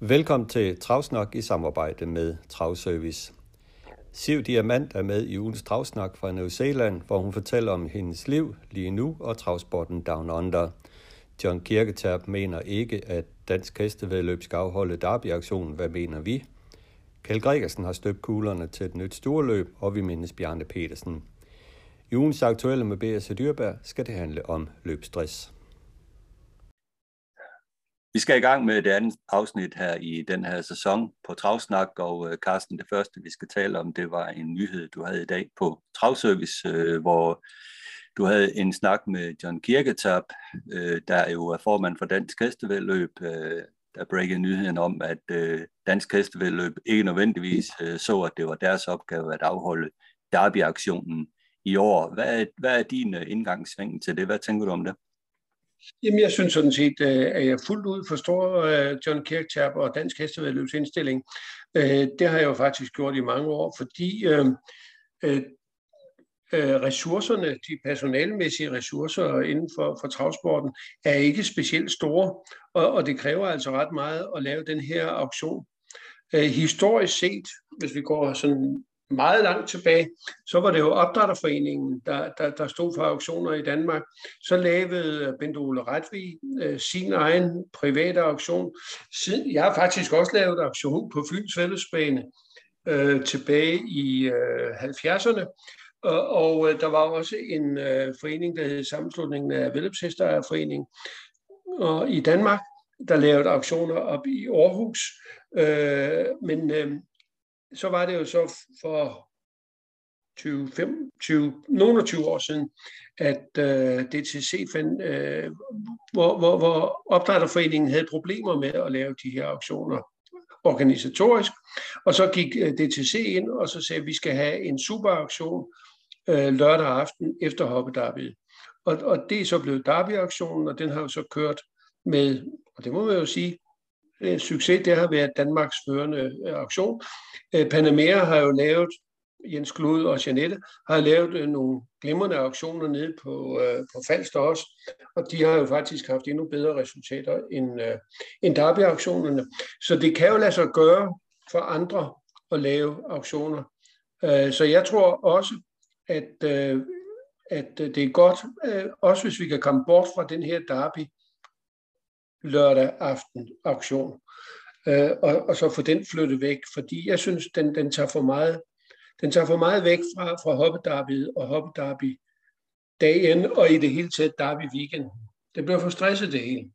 Velkommen til Travsnak i samarbejde med Travservice. Siv Diamant er med i ugens Travsnak fra New Zealand, hvor hun fortæller om hendes liv lige nu og travsporten Down Under. John Kirketab mener ikke, at Dansk Hestevedløb skal afholde derbyaktionen. Hvad mener vi? Kjell Gregersen har støbt kuglerne til et nyt storløb, og vi mindes Bjarne Petersen. I ugens aktuelle med B.S. Dyrberg skal det handle om løbstress. Vi skal i gang med det andet afsnit her i den her sæson på Travsnak, og øh, Carsten, det første vi skal tale om, det var en nyhed, du havde i dag på Travservice, øh, hvor du havde en snak med John Kirketab, øh, der jo er formand for Dansk Hestevedløb, øh, der breakede nyheden om, at øh, Dansk Hestevedløb ikke nødvendigvis så, at det var deres opgave at afholde derbyaktionen i år. Hvad er, hvad er din indgangsvinkel til det? Hvad tænker du om det? Jamen, jeg synes sådan set, øh, at jeg fuldt ud forstår øh, John Kirkchap og Dansk Hestevedløbs indstilling. Øh, det har jeg jo faktisk gjort i mange år, fordi ressourcerne, de personalmæssige ressourcer inden for, for travsporten, er ikke specielt store, og, og det kræver altså ret meget at lave den her auktion. historisk set, hvis vi går sådan meget langt tilbage, så var det jo opdrætterforeningen, der, der, der stod for auktioner i Danmark. Så lavede Bent Ole Retvig øh, sin egen private auktion. Siden, jeg har faktisk også lavet auktion på Fyns Fællesbane øh, tilbage i øh, 70'erne. Og, og øh, der var også en øh, forening, der hed Sammenslutningen af Velløbshestejerforening og i Danmark, der lavede auktioner op i Aarhus. Øh, men øh, så var det jo så for 20, 5, 20, nogle 20 år siden, at øh, DTC fandt, øh, hvor, hvor, hvor opdrætterforeningen havde problemer med at lave de her auktioner organisatorisk, og så gik øh, DTC ind, og så sagde, at vi skal have en superauktion øh, lørdag aften efter hoppedarbyet. Og, og det er så blevet derby-auktionen, og den har jo så kørt med, og det må man jo sige, en succes, det har været Danmarks førende øh, auktion. Øh, Panamera har jo lavet, Jens Klud og Janette, har lavet øh, nogle glimrende auktioner nede på, øh, på Falster også, og de har jo faktisk haft endnu bedre resultater end, øh, end Derby-auktionerne. Så det kan jo lade sig gøre for andre at lave auktioner. Så jeg tror også, at, at det er godt, også hvis vi kan komme bort fra den her derby, lørdag aften auktion. Øh, og, og så få den flyttet væk, fordi jeg synes, den, den tager for meget den tager for meget væk fra, fra hoppedarbyet og hoppedarby dagen og i det hele taget derby weekend. Det bliver for stresset det hele.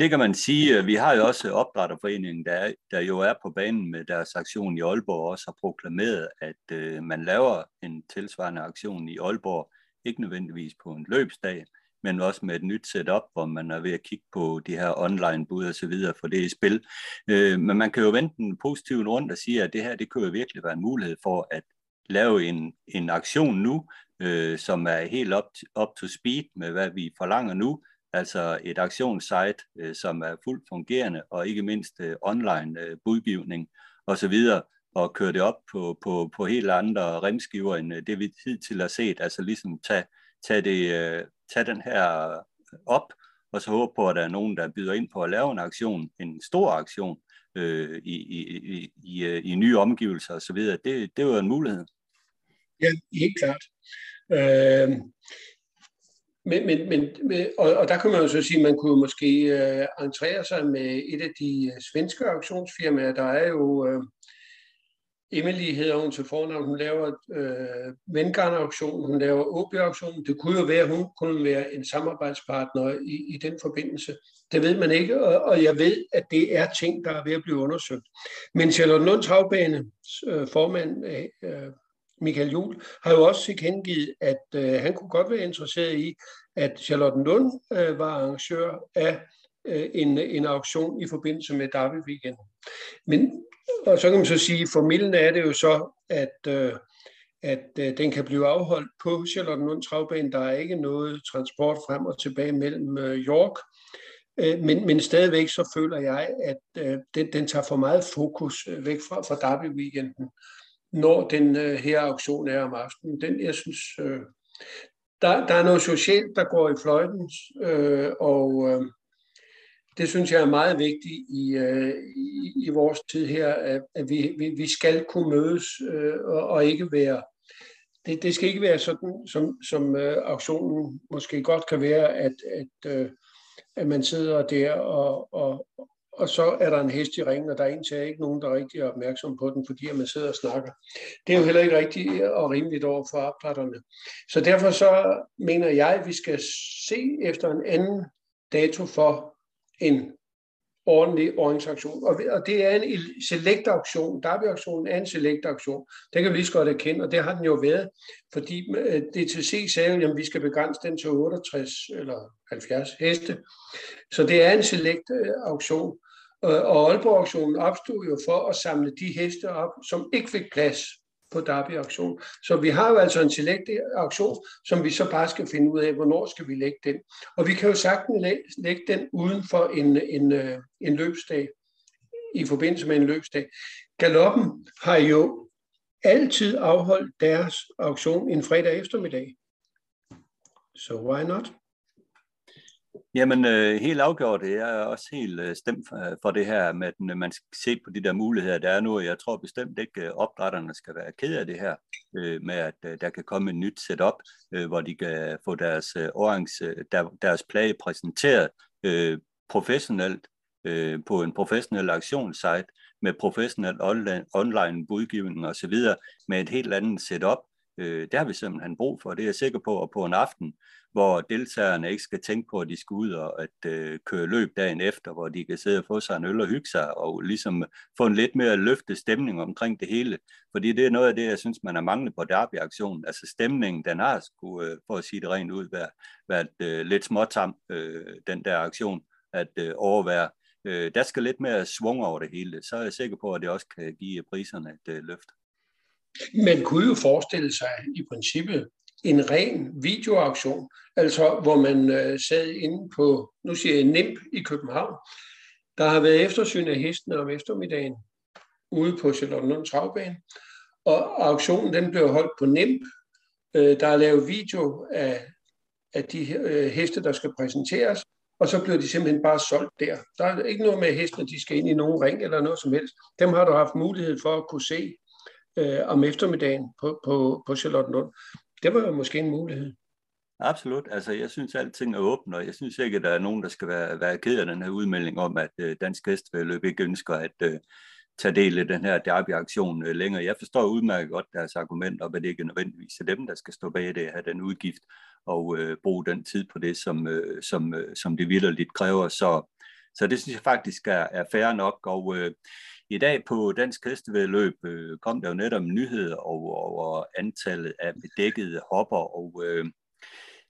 Det kan man sige. Øh, vi har jo også opdrætterforeningen, der, der jo er på banen med deres aktion i Aalborg, og også har proklameret, at øh, man laver en tilsvarende aktion i Aalborg, ikke nødvendigvis på en løbsdag, men også med et nyt setup, hvor man er ved at kigge på de her online bud og så videre for det i spil. Øh, men man kan jo vente den positive rundt og sige, at det her, det kunne jo virkelig være en mulighed for at lave en, en aktion nu, øh, som er helt up, up to speed med, hvad vi forlanger nu, altså et aktionssite, øh, som er fuldt fungerende, og ikke mindst øh, online øh, budgivning osv., og køre det op på, på, på helt andre remskiver, end øh, det vi hidtil har set, altså ligesom tage, tage det, øh, tage den her øh, op, og så håbe på, at der er nogen, der byder ind på at lave en aktion, en stor aktion, øh, i, i, i, i, øh, i nye omgivelser osv. Det, det er en mulighed. Ja, helt klart. Øh, men, men, men, og, og der kan man jo så sige, at man kunne måske øh, entrere sig med et af de øh, svenske auktionsfirmaer. Der er jo øh, Emily hedder hun til fornavn, hun laver øh, Vanguard-auktion, hun laver OB-auktion. Det kunne jo være, at hun kunne være en samarbejdspartner i, i den forbindelse. Det ved man ikke, og, og jeg ved, at det er ting, der er ved at blive undersøgt. Men Charlotte Lund Travbane, øh, formand øh, Michael Juhl, har jo også tilkendegivet, at øh, han kunne godt være interesseret i, at Charlotte Lund øh, var arrangør af øh, Øh, en, en auktion i forbindelse med Derby Weekend. Men, og så kan man så sige, formidlen er det jo så, at, øh, at øh, den kan blive afholdt på Charlottenlund Travbane. Der er ikke noget transport frem og tilbage mellem York, men, men stadigvæk så føler jeg, at den, den tager for meget fokus væk fra, fra Derby Weekenden, når den her auktion er om aftenen. Den, jeg synes, der, der er noget socialt, der går i fløjten, øh, og øh, det synes jeg er meget vigtigt i, øh, i, i vores tid her, at, at vi, vi, vi skal kunne mødes øh, og, og ikke være det, det skal ikke være sådan, som, som øh, auktionen måske godt kan være, at, at, øh, at man sidder der, og, og, og så er der en hest i ringen, og der er egentlig ikke nogen, der er rigtig opmærksom på den, fordi man sidder og snakker. Det er jo heller ikke rigtigt og rimeligt over for opdrætterne. Så derfor så mener jeg, at vi skal se efter en anden dato for en ordentlig orientaktion. Og, og det er en select auktion. Derby-auktionen er en select auktion. Det kan vi lige så godt erkende, og det har den jo været, fordi øh, DTC sagde, at vi skal begrænse den til 68 eller 70 heste. Så det er en select auktion. Øh, og Aalborg-auktionen opstod jo for at samle de heste op, som ikke fik plads på Derby auktion. Så vi har jo altså en select auktion, som vi så bare skal finde ud af, hvornår skal vi lægge den. Og vi kan jo sagtens lægge den uden for en, en, øh, en løbsdag, i forbindelse med en løbsdag. Galoppen har jo altid afholdt deres auktion en fredag eftermiddag. Så so why not? Jamen, øh, helt afgjort. Jeg er også helt øh, stemt for, for det her med, at man skal se på de der muligheder, der er nu. Jeg tror bestemt ikke, at opdrætterne skal være ked af det her, øh, med at øh, der kan komme et nyt setup, øh, hvor de kan få deres, øh, orange, øh, der, deres plage præsenteret øh, professionelt øh, på en professionel aktionssite med professionel online, online budgivning osv., med et helt andet setup. Øh, det har vi simpelthen brug for, det er jeg sikker på, og på en aften, hvor deltagerne ikke skal tænke på, at de skal ud og at, øh, køre løb dagen efter, hvor de kan sidde og få sig en øl og hygge sig, og ligesom få en lidt mere løftet stemning omkring det hele. Fordi det er noget af det, jeg synes, man har manglet på derby-aktionen. Altså stemningen, den har sgu, øh, for at sige det rent ud, været, været øh, lidt småtam, øh, den der aktion, at øh, overvære. Øh, der skal lidt mere svung over det hele. Så er jeg sikker på, at det også kan give priserne et øh, løft. Man kunne jo forestille sig i princippet, en ren videoauktion, altså hvor man øh, sad inde på, nu siger jeg NIMP i København. Der har været eftersyn af hestene om eftermiddagen ude på Charlottenlund Travbane, og auktionen den blev holdt på NIMP. Øh, der er lavet video af, af de øh, heste, der skal præsenteres, og så bliver de simpelthen bare solgt der. Der er ikke noget med, at hestene de skal ind i nogen ring eller noget som helst. Dem har du haft mulighed for at kunne se øh, om eftermiddagen på, på, på Charlottenlund. Det var jo måske en mulighed. Absolut. Altså, jeg synes, at alting er åbent, og jeg synes ikke, at der er nogen, der skal være, være ked af den her udmelding om, at øh, Dansk Hestevedløb ikke ønsker at øh, tage del i den her derby-aktion øh, længere. Jeg forstår udmærket godt deres argument, om, at det ikke er nødvendigvis er dem, der skal stå bag det, have den udgift og øh, bruge den tid på det, som, øh, som, øh, som det vildt kræver. Så, så det synes jeg faktisk er, er fair nok, og øh, i dag på Dansk Hestevedløb øh, kom der jo netop nyheder over, over antallet af bedækkede hopper, og øh,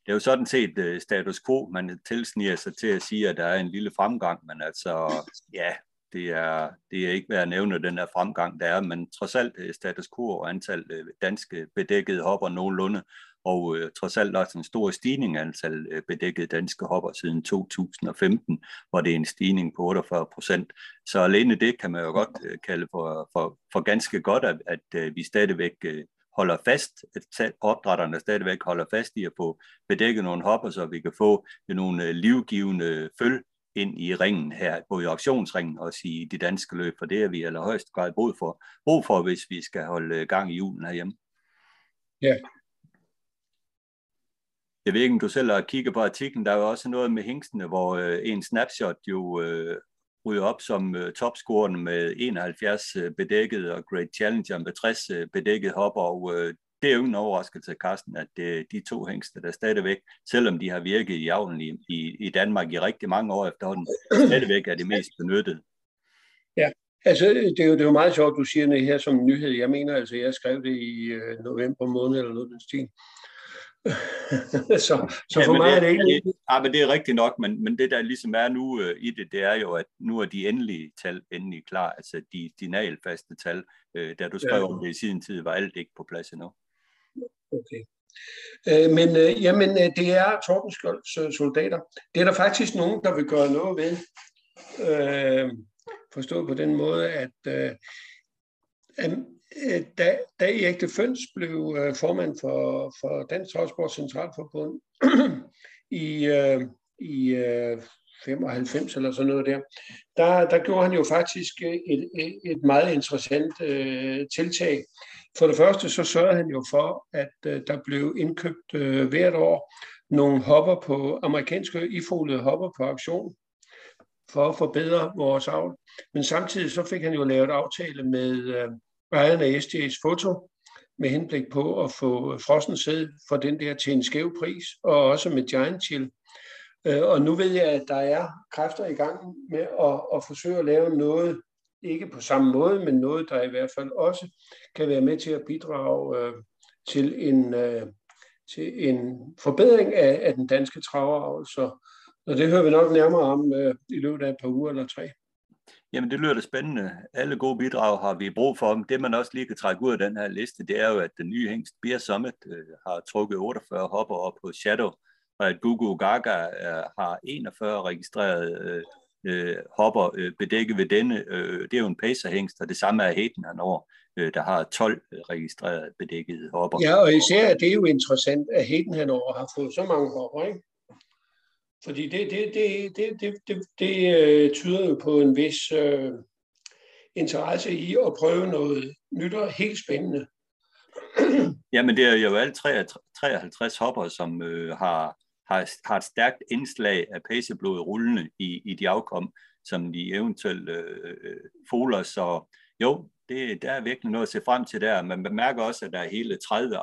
det er jo sådan set øh, status quo, man tilsniger sig til at sige, at der er en lille fremgang, men altså, ja, det er, det er ikke værd at nævne den her fremgang, der er, men trods alt øh, status quo og antal øh, danske bedækkede hopper nogenlunde, og øh, trods alt også en stor stigning af antal øh, bedækkede danske hopper siden 2015, hvor det er en stigning på 48 procent. Så alene det kan man jo godt øh, kalde for, for, for ganske godt, at, at øh, vi stadigvæk øh, holder fast, at opdrætterne stadigvæk holder fast i at få bedækket nogle hopper, så vi kan få nogle øh, livgivende føl ind i ringen her, både i auktionsringen og i de danske løb, for det er vi allerhøjst grad brug for, brug for, hvis vi skal holde øh, gang i julen herhjemme. Ja, jeg ved ikke, om du selv har kigget på artiklen. Der er jo også noget med hængstene, hvor øh, en snapshot jo øh, ryger op som øh, topscoren med 71 øh, bedækket og Great Challenger med 60 øh, bedækket hopper. Og øh, det er jo en overraskelse, Carsten, at det de to hængste, der stadigvæk, selvom de har virket i avlen i, i, i Danmark i rigtig mange år efterhånden, stadigvæk er det mest benyttet. Ja, altså det er jo, det er jo meget sjovt, du siger det her som nyhed. Jeg mener altså, jeg skrev det i øh, november måned eller noget den stil så, så ja, for mig det, er det ikke... Ja, men det er rigtigt nok, men, men det der ligesom er nu uh, i det, det er jo, at nu er de endelige tal endelig klar, altså de dinalfaste tal. Uh, da du skrev ja. om det i sin tid, var alt ikke på plads endnu. Okay. Uh, men uh, jamen, uh, det er Tordenskjolds soldater. Det er der faktisk nogen, der vil gøre noget ved. Uh, forstået på den måde, at Øh, Øh, da, da Erik Føns blev øh, formand for, for Dansk Transport Centralforbund i, øh, i øh, 95 eller sådan noget der, der, der gjorde han jo faktisk øh, et, et, et meget interessant øh, tiltag. For det første så sørgede han jo for, at øh, der blev indkøbt øh, hvert år nogle hopper på, amerikanske ifolede hopper på auktion for at forbedre vores avl. Men samtidig så fik han jo lavet aftale med, øh, ejeren af SJ's foto med henblik på at få frossen sæd for den der til en skæv pris, og også med Giant Chill. Øh, og nu ved jeg, at der er kræfter i gang med at, at forsøge at lave noget, ikke på samme måde, men noget, der i hvert fald også kan være med til at bidrage øh, til, en, øh, til en forbedring af, af den danske traveravl. Så, og det hører vi nok nærmere om øh, i løbet af et par uger eller tre. Jamen, det lyder da spændende. Alle gode bidrag har vi brug for. Det, man også lige kan trække ud af den her liste, det er jo, at den nye hængst Beer Summit øh, har trukket 48 hopper op på Shadow, og at Gugu Gaga øh, har 41 registrerede øh, øh, hopper øh, bedækket ved denne. Øh, det er jo en pacerhængst, og det samme er Heden hernår, øh, der har 12 registrerede bedækkede hopper. Ja, og især det er jo interessant, at Heden hernår har fået så mange hopper, ikke? Fordi det, det, det, det, det, det, det øh, tyder jo på en vis øh, interesse i at prøve noget nyt og helt spændende. Jamen det er jo alle 53 hopper, som øh, har, har, har et stærkt indslag af paceblod rullende i, i de afkom, som de eventuelt øh, øh, foler. Så jo, det, der er virkelig noget at se frem til der. Man bemærker også, at der er hele 30,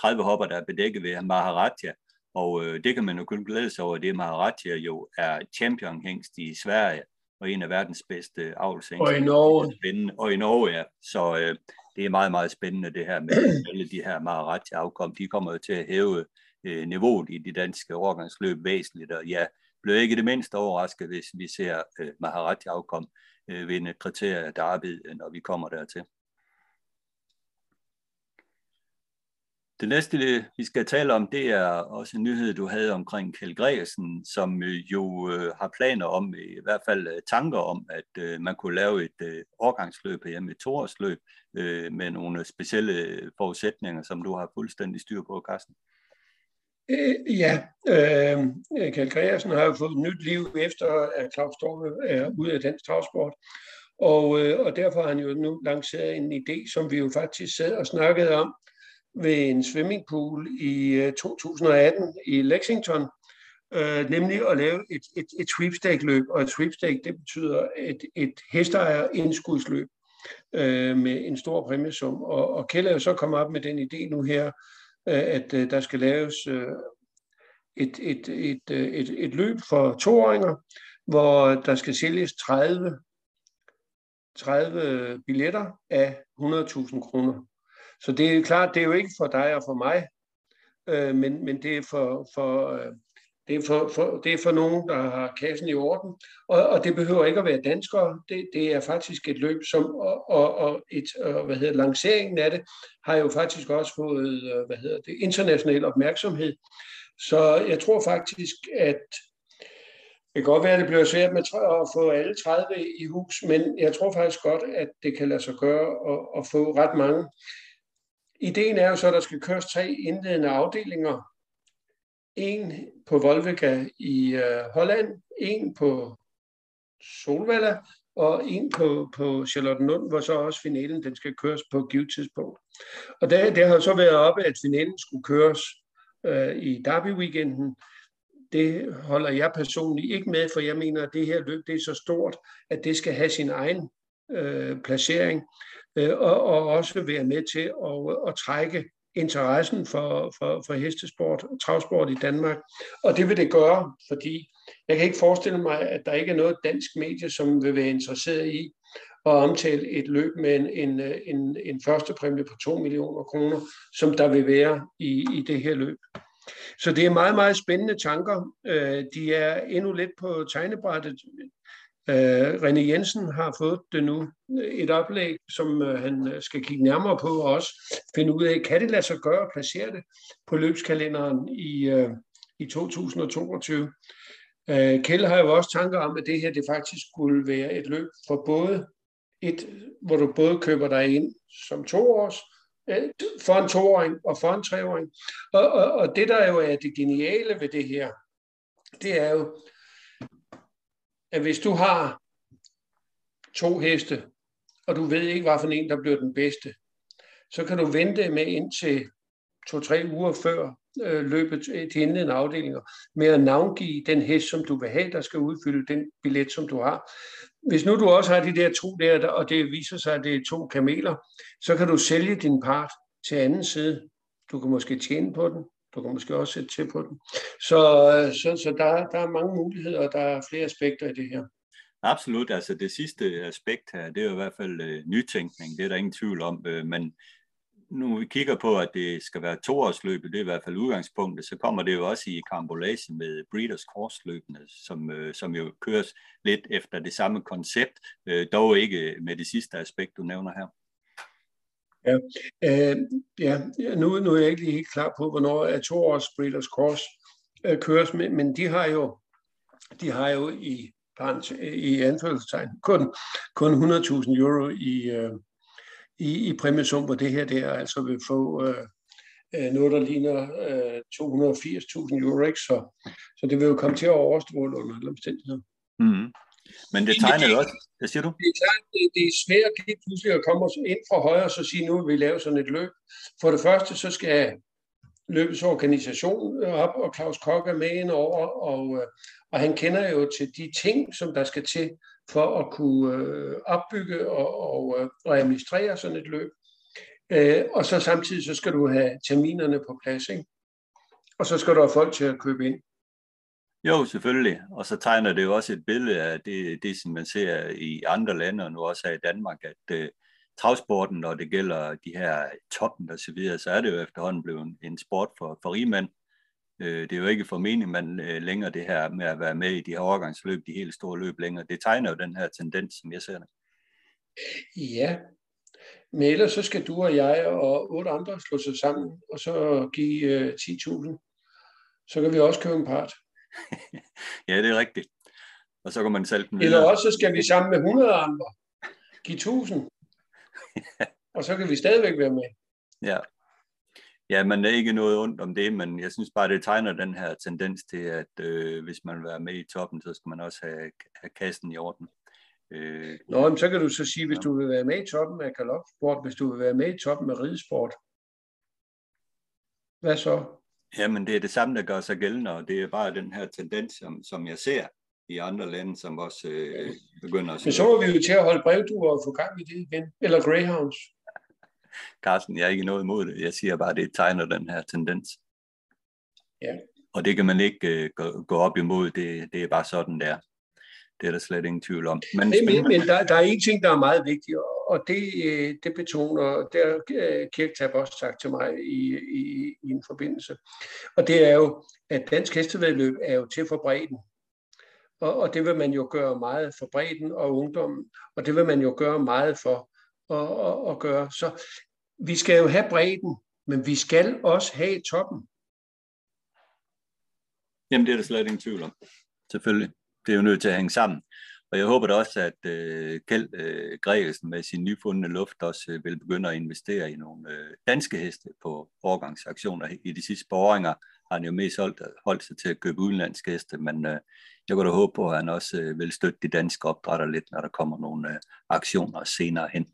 30 hopper, der er bedækket ved Maharaja, og øh, det kan man jo kun glæde sig over, det Maharaja jo er champion-hængst i Sverige, og en af verdens bedste avlshængster. Og i Norge. Spændende. Og i Norge, ja. Så øh, det er meget, meget spændende det her med alle de her Maharaja-afkom. De kommer jo til at hæve øh, niveauet i de danske overgangsløb væsentligt, og ja, bliver ikke det mindste overrasket, hvis vi ser øh, Maharaja-afkom øh, vinde kriterier Derby, når vi kommer dertil. Det næste, vi skal tale om, det er også en nyhed, du havde omkring Kjell Gregersen, som øh, jo øh, har planer om, øh, i hvert fald øh, tanker om, at øh, man kunne lave et øh, årgangsløb hjemme, et toårsløb, øh, med nogle specielle forudsætninger, som du har fuldstændig styr på, Carsten. Øh, ja, øh, Kjell Gregersen har jo fået nyt liv efter, at Claus Storme er ude af dansk travsport. Og, øh, og derfor har han jo nu lanceret en idé, som vi jo faktisk sad og snakkede om, ved en swimmingpool i øh, 2018 i Lexington, øh, nemlig at lave et, et, et sweepstake-løb, og et sweepstake, det betyder et, et hesteejer-indskudsløb øh, med en stor præmiesum. Og, og Kjell er jo så kommet op med den idé nu her, øh, at øh, der skal laves øh, et, et, et, øh, et, et løb for toåringer, hvor der skal sælges 30, 30 billetter af 100.000 kroner. Så det er klart, det er jo ikke for dig og for mig, øh, men, men det er for, for, øh, det, er for, for, det er for nogen, der har kassen i orden. Og, og det behøver ikke at være danskere. Det, det er faktisk et løb, som, og, og, og et, og, hvad hedder, lanceringen af det, har jo faktisk også fået øh, hvad hedder det, international opmærksomhed. Så jeg tror faktisk, at det kan godt være, at det bliver svært med at få alle 30 i hus, men jeg tror faktisk godt, at det kan lade sig gøre at, at få ret mange. Ideen er jo så, at der skal køres tre indledende afdelinger. En på Volvega i øh, Holland, en på Solvalla og en på, på Charlottenlund, hvor så også finalen den skal køres på givet tidspunkt. Og det, det har så været oppe, at finalen skulle køres øh, i Derby-weekenden. Det holder jeg personligt ikke med, for jeg mener, at det her løb det er så stort, at det skal have sin egen øh, placering Øh, og, og også være med til at, at trække interessen for, for, for hestesport og travsport i Danmark. Og det vil det gøre, fordi jeg kan ikke forestille mig, at der ikke er noget dansk medie, som vil være interesseret i at omtale et løb med en, en, en, en første præmie på 2 millioner kroner, som der vil være i, i det her løb. Så det er meget, meget spændende tanker. Øh, de er endnu lidt på tegnebrættet. Øh, René Jensen har fået det nu, et oplæg, som øh, han øh, skal kigge nærmere på og også finde ud af, kan det lade sig gøre at placere det på løbskalenderen i, øh, i 2022. Øh, Kjell har jo også tanker om, at det her det faktisk skulle være et løb for både et, hvor du både køber dig ind som toårs, for en toåring og for en treåring. Og, og, og det, der jo er det geniale ved det her, det er jo, at hvis du har to heste, og du ved ikke, hvad for en, der bliver den bedste, så kan du vente med indtil to-tre uger før øh, løbet til indledende afdelinger med at navngive den hest, som du vil have, der skal udfylde den billet, som du har. Hvis nu du også har de der to der, og det viser sig, at det er to kameler, så kan du sælge din part til anden side. Du kan måske tjene på den, du kan måske også sætte til på den. Så, øh, så, så der, der er mange muligheder, og der er flere aspekter i det her. Absolut, altså det sidste aspekt her, det er jo i hvert fald øh, nytænkning, det er der ingen tvivl om, øh, men nu vi kigger på, at det skal være toårsløbet, det er i hvert fald udgangspunktet, så kommer det jo også i karambolage med Breeders Course-løbene, som, øh, som jo køres lidt efter det samme koncept, øh, dog ikke med det sidste aspekt, du nævner her. Ja, øh, ja nu, nu er jeg ikke lige helt klar på, hvornår er toårs Breeders Cross øh, køres, men, men de har jo de har jo i, øh, i anførselstegn kun, kun 100.000 euro i, øh, i, i præmiesum, hvor det her der altså vil få øh, øh noget, der ligner øh, 280.000 euro, ikke? Så, så det vil jo komme til at overstråle under alle omstændigheder. Mm-hmm. Men det tegner jo også, hvad siger du? Det er klart, det, det er svært lige pludselig at komme ind fra højre og så sige, nu vil vi lave sådan et løb. For det første, så skal løbets organisation op, og Claus Kok er med ind over, og, øh, og han kender jo til de ting, som der skal til for at kunne øh, opbygge og, og, øh, og administrere sådan et løb. Og så samtidig så skal du have terminerne på plads, ikke? Og så skal du have folk til at købe ind. Jo, selvfølgelig. Og så tegner det jo også et billede af det, det som man ser i andre lande, og nu også her i Danmark, at uh, travsporten, når det gælder de her toppen og så videre, så er det jo efterhånden blevet en sport for, for rigmænd. Øh, det er jo ikke for mening, man øh, længere det her med at være med i de her overgangsløb, de helt store løb længere. Det tegner jo den her tendens, som jeg ser det. Ja, men ellers så skal du og jeg og otte andre slå sig sammen, og så give øh, 10.000. Så kan vi også købe en part. ja, det er rigtigt. Og så kan man sælge den videre. Eller også så skal vi sammen med 100 andre give 1.000. og så kan vi stadigvæk være med. Ja, Ja, der er ikke noget ondt om det, men jeg synes bare, det tegner den her tendens til, at øh, hvis man vil være med i toppen, så skal man også have, have kassen i orden. Øh, Nå, men så kan du så sige, hvis du vil være med i toppen af galopsport, hvis du vil være med i toppen af ridesport, hvad så? Jamen, det er det samme, der gør sig gældende, og det er bare den her tendens, som, som jeg ser i andre lande, som også øh, begynder at... Men så må vi jo til at holde brevduer og få gang i det igen, eller greyhounds. Carsten, jeg er ikke noget imod det. Jeg siger bare, at det tegner den her tendens. Ja. Og det kan man ikke uh, gå, gå op imod. Det, det er bare sådan, der. Det er der slet ingen tvivl om. Men, men, men der, der er en ting, der er meget vigtig, og og det, øh, det betoner, det har øh, Kirketab også sagt til mig i, i, i en forbindelse. Og det er jo, at dansk hestevedløb er jo til for bredden. Og, og det vil man jo gøre meget for bredden og ungdommen, og det vil man jo gøre meget for at, at, at gøre. Så vi skal jo have bredden, men vi skal også have toppen. Jamen, det er der slet ingen tvivl om. Selvfølgelig. Det er jo nødt til at hænge sammen. Og jeg håber da også, at øh, Kjeld øh, Gregelsen med sin nyfundne luft også øh, vil begynde at investere i nogle øh, danske heste på overgangsaktioner. I de sidste borgeringer har han jo mest holdt, holdt sig til at købe udenlandske heste, men øh, jeg kunne da håbe på, at han også øh, vil støtte de danske opdrætter lidt, når der kommer nogle øh, aktioner senere hen.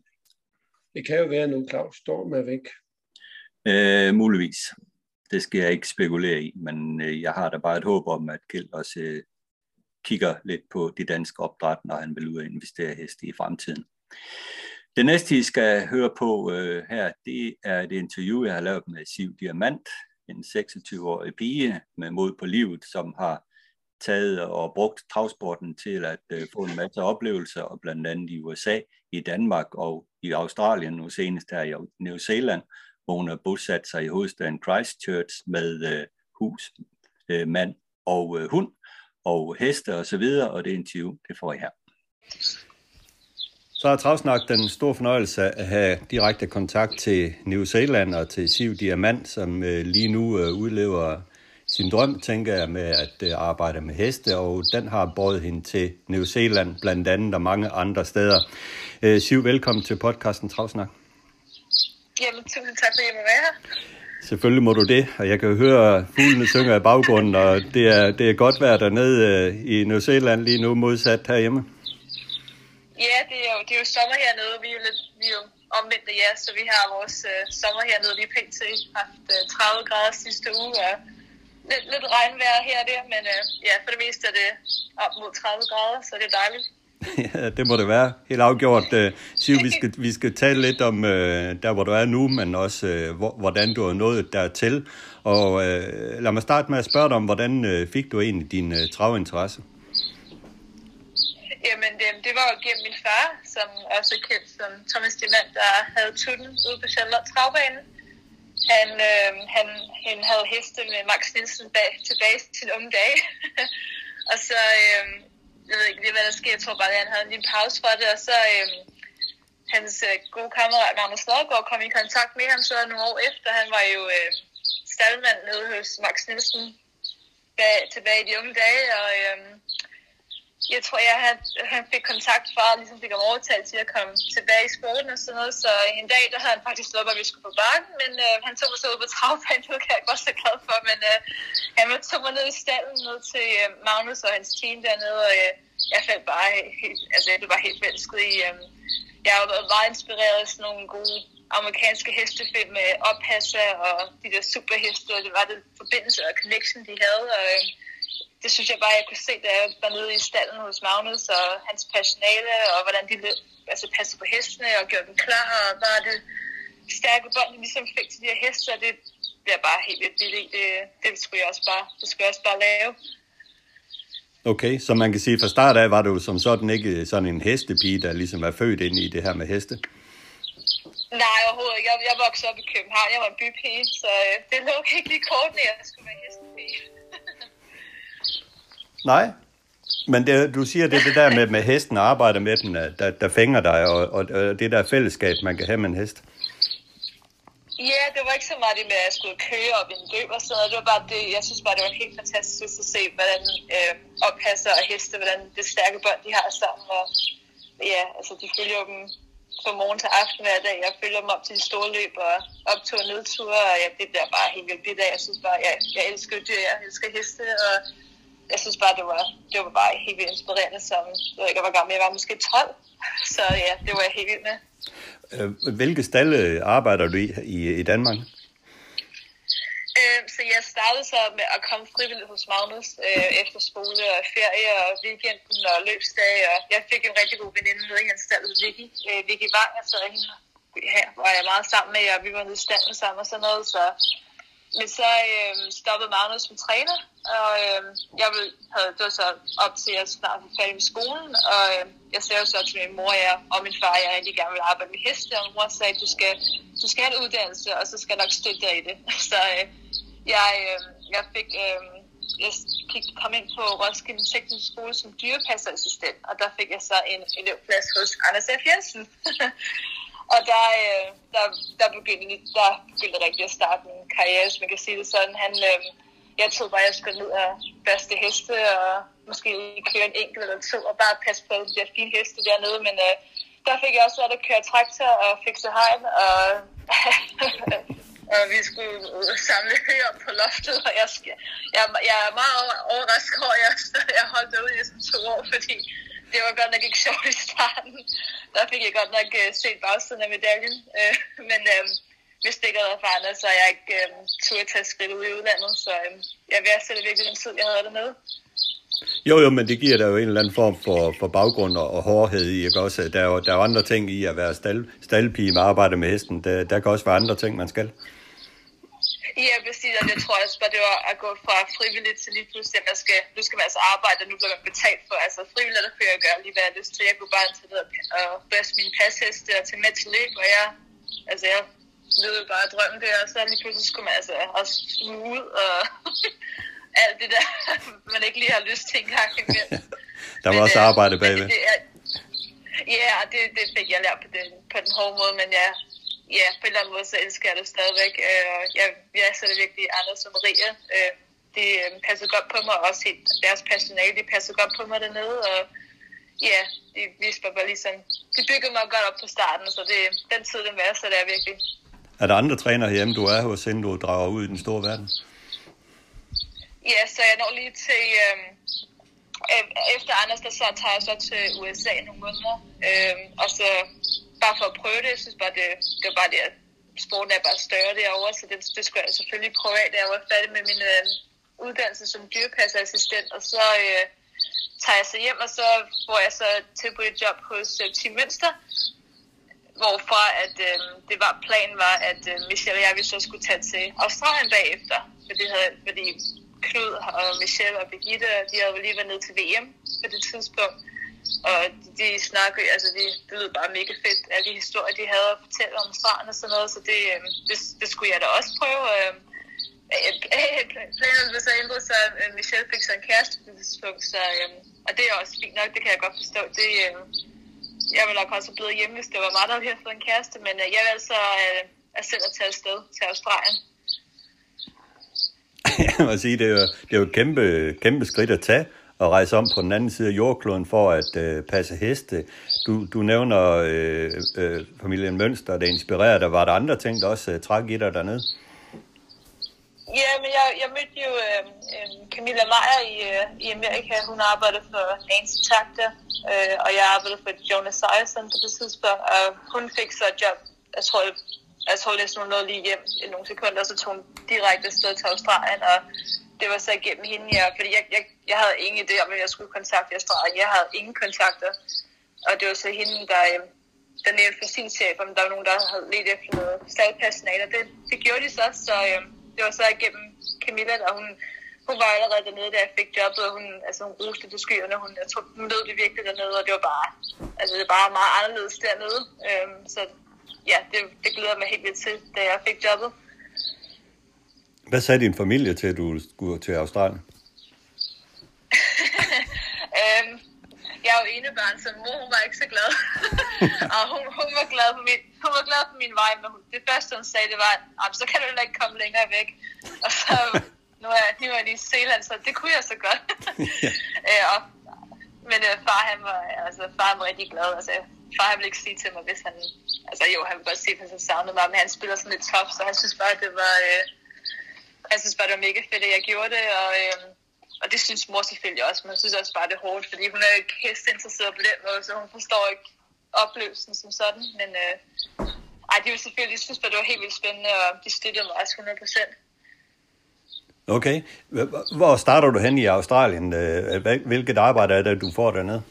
Det kan jo være, at nu Claus Storm er væk. Øh, muligvis. Det skal jeg ikke spekulere i, men øh, jeg har da bare et håb om, at Kjeld også øh, kigger lidt på de danske opdræt, når han vil ud og investere heste i fremtiden. Det næste, I skal høre på øh, her, det er et interview, jeg har lavet med Siv Diamant, en 26-årig pige med mod på livet, som har taget og brugt travsporten til at øh, få en masse oplevelser, og blandt andet i USA, i Danmark og i Australien, nu senest her i New Zealand, hvor hun har bosat sig i hovedstaden Christchurch med øh, hus, øh, mand og øh, hund, og heste og så videre, og det interview, det får I her. Så har Travsnak den store fornøjelse at have direkte kontakt til New Zealand og til Siv Diamant, som øh, lige nu øh, udlever sin drøm, tænker jeg, med at øh, arbejde med heste, og den har båret hende til New Zealand, blandt andet og mange andre steder. Siv, velkommen til podcasten Travsnak. Jamen, tusind tak, fordi jeg må være her. Selvfølgelig må du det, og jeg kan høre fuglene synger i baggrunden, og det er, det er godt vejr dernede øh, i New Zealand lige nu, modsat herhjemme. Ja, det er jo, det er jo sommer hernede. Vi er jo lidt vi er jo omvendt ja, så vi har vores øh, sommer hernede lige pt. haft øh, 30 grader sidste uge, og lidt, lidt regnvejr her og der, men øh, ja, for det meste er det op mod 30 grader, så det er dejligt. ja, det må det være. Helt afgjort. Øh, Siv, vi skal, vi skal tale lidt om øh, der, hvor du er nu, men også øh, hvor, hvordan du er nået dertil. Og øh, lad mig starte med at spørge dig om, hvordan øh, fik du egentlig din øh, travinteresse? Jamen, det, det var jo gennem min far, som også er kendt som Thomas Demand, der havde tutten ude på Charlotte Travbanen. Han, øh, han, han havde heste med Max Nielsen bag, tilbage til sine unge dage. og så, øh, jeg ved ikke lige, hvad der sker, jeg tror bare, at han havde en lille pause for det, og så øh, hans øh, gode kammerat Magnus Nørgaard kom i kontakt med ham så nogle år efter. Han var jo øh, staldmand nede hos Max Nielsen bag, tilbage i de unge dage, og øh, jeg tror, jeg han, han fik kontakt fra, og ligesom fik ham overtalt til at komme tilbage i sporten og sådan noget. Så en dag, der havde han faktisk stoppet, at vi skulle på bakken, men øh, han tog mig så ud på travbanen, det kan jeg godt så glad for. Men øh, han tog mig ned i stallen, ned til øh, Magnus og hans team dernede, og øh, jeg faldt bare helt, altså jeg blev bare helt velsket i, øh, jeg har været meget inspireret af sådan nogle gode amerikanske hestefilm med ophasser og de der superheste, og det var den forbindelse og connection, de havde, og øh, det synes jeg bare, jeg kunne se, da jeg var nede i stallen hos Magnus og hans personale, og hvordan de altså, passede på hestene og gjorde dem klar, og bare det stærke bånd, de ligesom fik til de her heste, og det bliver bare helt vildt billigt. Det, det skulle jeg også bare, det skulle jeg også bare lave. Okay, så man kan sige, fra start af var du som sådan ikke sådan en hestepige, der ligesom er født ind i det her med heste? Nej, overhovedet ikke. Jeg, jeg voksede op i København. Jeg var en bypige, så øh, det lå ikke lige kort, når jeg skulle være hestepige. Nej, men det, du siger, det er det der med, med hesten og arbejde med den, der, der fænger dig, og, og, og det der fællesskab, man kan have med en hest. Ja, det var ikke så meget det med, at jeg skulle køre op i en løb og sådan noget. Det var bare det, jeg synes bare, det var helt fantastisk at se, hvordan øh, oppasser og heste, hvordan det stærke bånd, de har sammen. Og ja, altså de følger dem fra morgen til aften hver dag. Jeg følger dem op til de store løb og optur og nedture, og ja, det bliver bare helt vildt af. Jeg synes bare, jeg, jeg elsker dyr, jeg elsker heste, og jeg synes bare, det var, det var bare helt vildt inspirerende, som jeg ved ikke, hvor gammel jeg var, måske 12. Så ja, det var jeg helt vildt med. Øh, hvilke stalle arbejder du i i, i Danmark? Øh, så jeg startede så med at komme frivilligt hos Magnus øh, efter skole og ferie og weekenden og løbsdage. Og jeg fik en rigtig god veninde nede i hans stald, Vicky, øh, Vicky Wang, så hende her var jeg meget sammen med, og vi var nede i stallen sammen og sådan noget. Så men så øh, stoppede Magnus som træner, og øh, jeg ville, havde, det var så op til, at jeg snart var færdig med skolen, og øh, jeg sagde så til min mor jeg, og min far, at jeg rigtig gerne ville arbejde med heste, og min mor sagde, at du skal, du skal have en uddannelse, og så skal jeg nok støtte dig i det. Så øh, jeg, øh, jeg fik, øh, jeg gik, kom ind på Roskilde Teknisk Skole som dyrepasserassistent, og der fik jeg så en elevplads hos Anders F. Jensen. Og der, øh, der, der, begyndte, der begyndte rigtig at starte en karriere, hvis man kan sige det sådan. Han, øh, jeg troede bare, at jeg skulle ned og børste heste, og måske køre en enkelt eller to, og bare passe på de der fine heste dernede. Men øh, der fik jeg også været at køre traktor og fikse hegn, og, og vi skulle samle høer på loftet, og jeg, jeg, jeg er meget overrasket over, at jeg, jeg holdt derude i sådan to år, fordi det var godt nok ikke sjovt i starten. Der fik jeg godt nok øh, set bagsiden af medaljen. Øh, men øh, hvis det ikke havde været for så er jeg ikke uh, turde tage skridt ud i udlandet. Så øh, jeg værdsætter virkelig den tid, jeg havde dernede. Jo, jo, men det giver der jo en eller anden form for, for baggrund og, og hårdhed i. Ikke? Også, der, er jo, der er jo andre ting i at være stald, staldpige med arbejde med hesten. Der, der kan også være andre ting, man skal. Ja, præcis, og det tror jeg også bare, det var at gå fra frivilligt til lige pludselig, at man skal, nu skal man altså arbejde, og nu bliver man betalt for. Altså frivilligt, der kunne jeg gøre lige hvad jeg lyst til. Jeg kunne bare tage ned og børste mine pasheste og tage med til løb, og jeg, altså jeg lyder bare drømmen der, og så lige pludselig skulle man altså også ud og alt det der, man ikke lige har lyst til engang imellem. Der var Men, også øh, arbejde men bagved. det er- Ja, det, det fik jeg lært på den, på den hårde måde, men ja, ja, på en eller anden måde, så elsker jeg det stadigvæk. Øh, jeg, jeg sætter virkelig Anders og Maria. Øh, de øh, passer godt på mig, og også deres personale, de passer godt på mig dernede, og ja, de visper bare ligesom, de byggede mig godt op på starten, så det, den tid, den værdsætter jeg virkelig. Er der andre trænere hjemme, du er hos, inden du drager ud i den store verden? Ja, så jeg når lige til... Øh, efter Anders, der så tager jeg så til USA nogle måneder. Øh, og så bare for at prøve det, jeg synes bare, det, det var bare det, at sporten er bare større derovre, så det, det skulle jeg altså selvfølgelig prøve af, da jeg var færdig med min øh, uddannelse som dyrepasserassistent. Og så øh, tager jeg så hjem, og så får jeg så tilbudt et job hos øh, Team Mønster, hvorfor at øh, det var planen var, at øh, Michelle og jeg vi så skulle tage til Australien bagefter, fordi, havde, fordi Knud og Michelle og Birgitte, de havde jo lige været nede til VM på det tidspunkt, og de snakker, altså de, det lød bare mega fedt, alle de historier, de havde at fortælle om Australien og sådan noget, så det, øh, det, det skulle jeg da også prøve. Øhm, øh, Planen blev så ændret, så Michelle fik så en kæreste på det tidspunkt, så, øh, og det er også fint nok, det kan jeg godt forstå. Det, øh, jeg ville nok også have blevet hjemme, hvis det var mig, der havde fået en kæreste, men øh, jeg vil altså øh, at selv at tage afsted til Australien. Jeg må sige, det er jo, det er jo et kæmpe, kæmpe skridt at tage at rejse om på den anden side af jordkloden for at øh, passe heste. Du, du nævner øh, øh, familien Mønster, der inspirerer dig. Var der andre ting, der også øh, træk i dig dernede? Ja, men jeg, jeg mødte jo øh, øh, Camilla Meyer i, øh, i Amerika. Hun arbejdede for Nancy Takter, øh, og jeg arbejdede for Jonas Sejersen på det tidspunkt. Og hun fik så et job, jeg tror, jeg, jeg tror næsten hun nåede lige hjem i nogle sekunder, og så tog hun direkte afsted til Australien, og det var så igennem hende, ja, fordi jeg, jeg, jeg havde ingen idé om, at jeg skulle kontakte Australien. Jeg havde ingen kontakter, og det var så hende, der, øh, der nævnte for sin chef, om der var nogen, der havde let efter noget staldpersonale, og det, det gjorde de så, så øh, det var så igennem Camilla, og hun, hun var allerede dernede, da jeg fik jobbet, og hun, altså, hun roste til skyerne, hun, jeg tror, hun lød det virkelig dernede, og det var bare, altså, det var bare meget anderledes dernede, øhm, så ja, det, det glæder jeg mig helt vildt til, da jeg fik jobbet. Hvad sagde din familie til, at du skulle til Australien? øhm, jeg er jo ene barn, så mor hun var ikke så glad. og hun, hun, var glad for min, hun var glad for min vej, men hun, det første hun sagde, det var, at så kan du heller ikke komme længere væk. Og så, nu er, nu er jeg i Zealand, så det kunne jeg så godt. øh, og, men øh, far, han var, altså, far var rigtig glad. Altså, far ville ikke sige til mig, hvis han... Altså jo, han ville godt sige, hvis han savnede mig, men han spiller sådan lidt tough, så han synes bare, det var... Øh, han synes bare, det var mega fedt, at jeg gjorde det, og... Øh, og det synes mor selvfølgelig også, men jeg synes også bare, det er hårdt, fordi hun er ikke hestinteresseret på den måde, så hun forstår ikke oplevelsen som sådan. Men øh, ej, de vil selvfølgelig synes, at det var helt vildt spændende, og de støttede mig også 100 procent. Okay. Hvor starter du hen i Australien? Øh, Hvilket arbejde er det, du får dernede?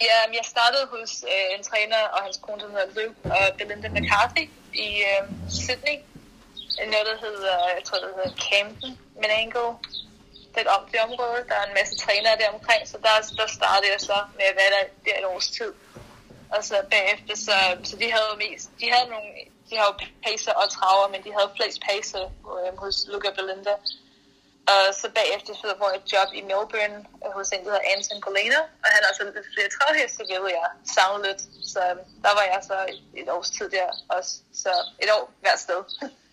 Ja, jeg startede hos øh, en træner og hans kone, som hedder Lou og Belinda McCarthy i øh, Sydney. Noget, der hedder, jeg tror, det hedder Camden, Menango det om det område. Der er en masse trænere der omkring, så der, der startede jeg så med at være der, der et års tid. Og så bagefter, så, så de havde mest, de havde nogle, de havde jo pacer og traver, men de havde flest pacer øh, hos Luca Belinda. Og så bagefter så får jeg et job i Melbourne øh, hos en, der hedder Anton Golena, og han har så lidt flere travheste, ved jeg savne lidt. Så øh, der var jeg så et, et års tid der også, så et år hvert sted.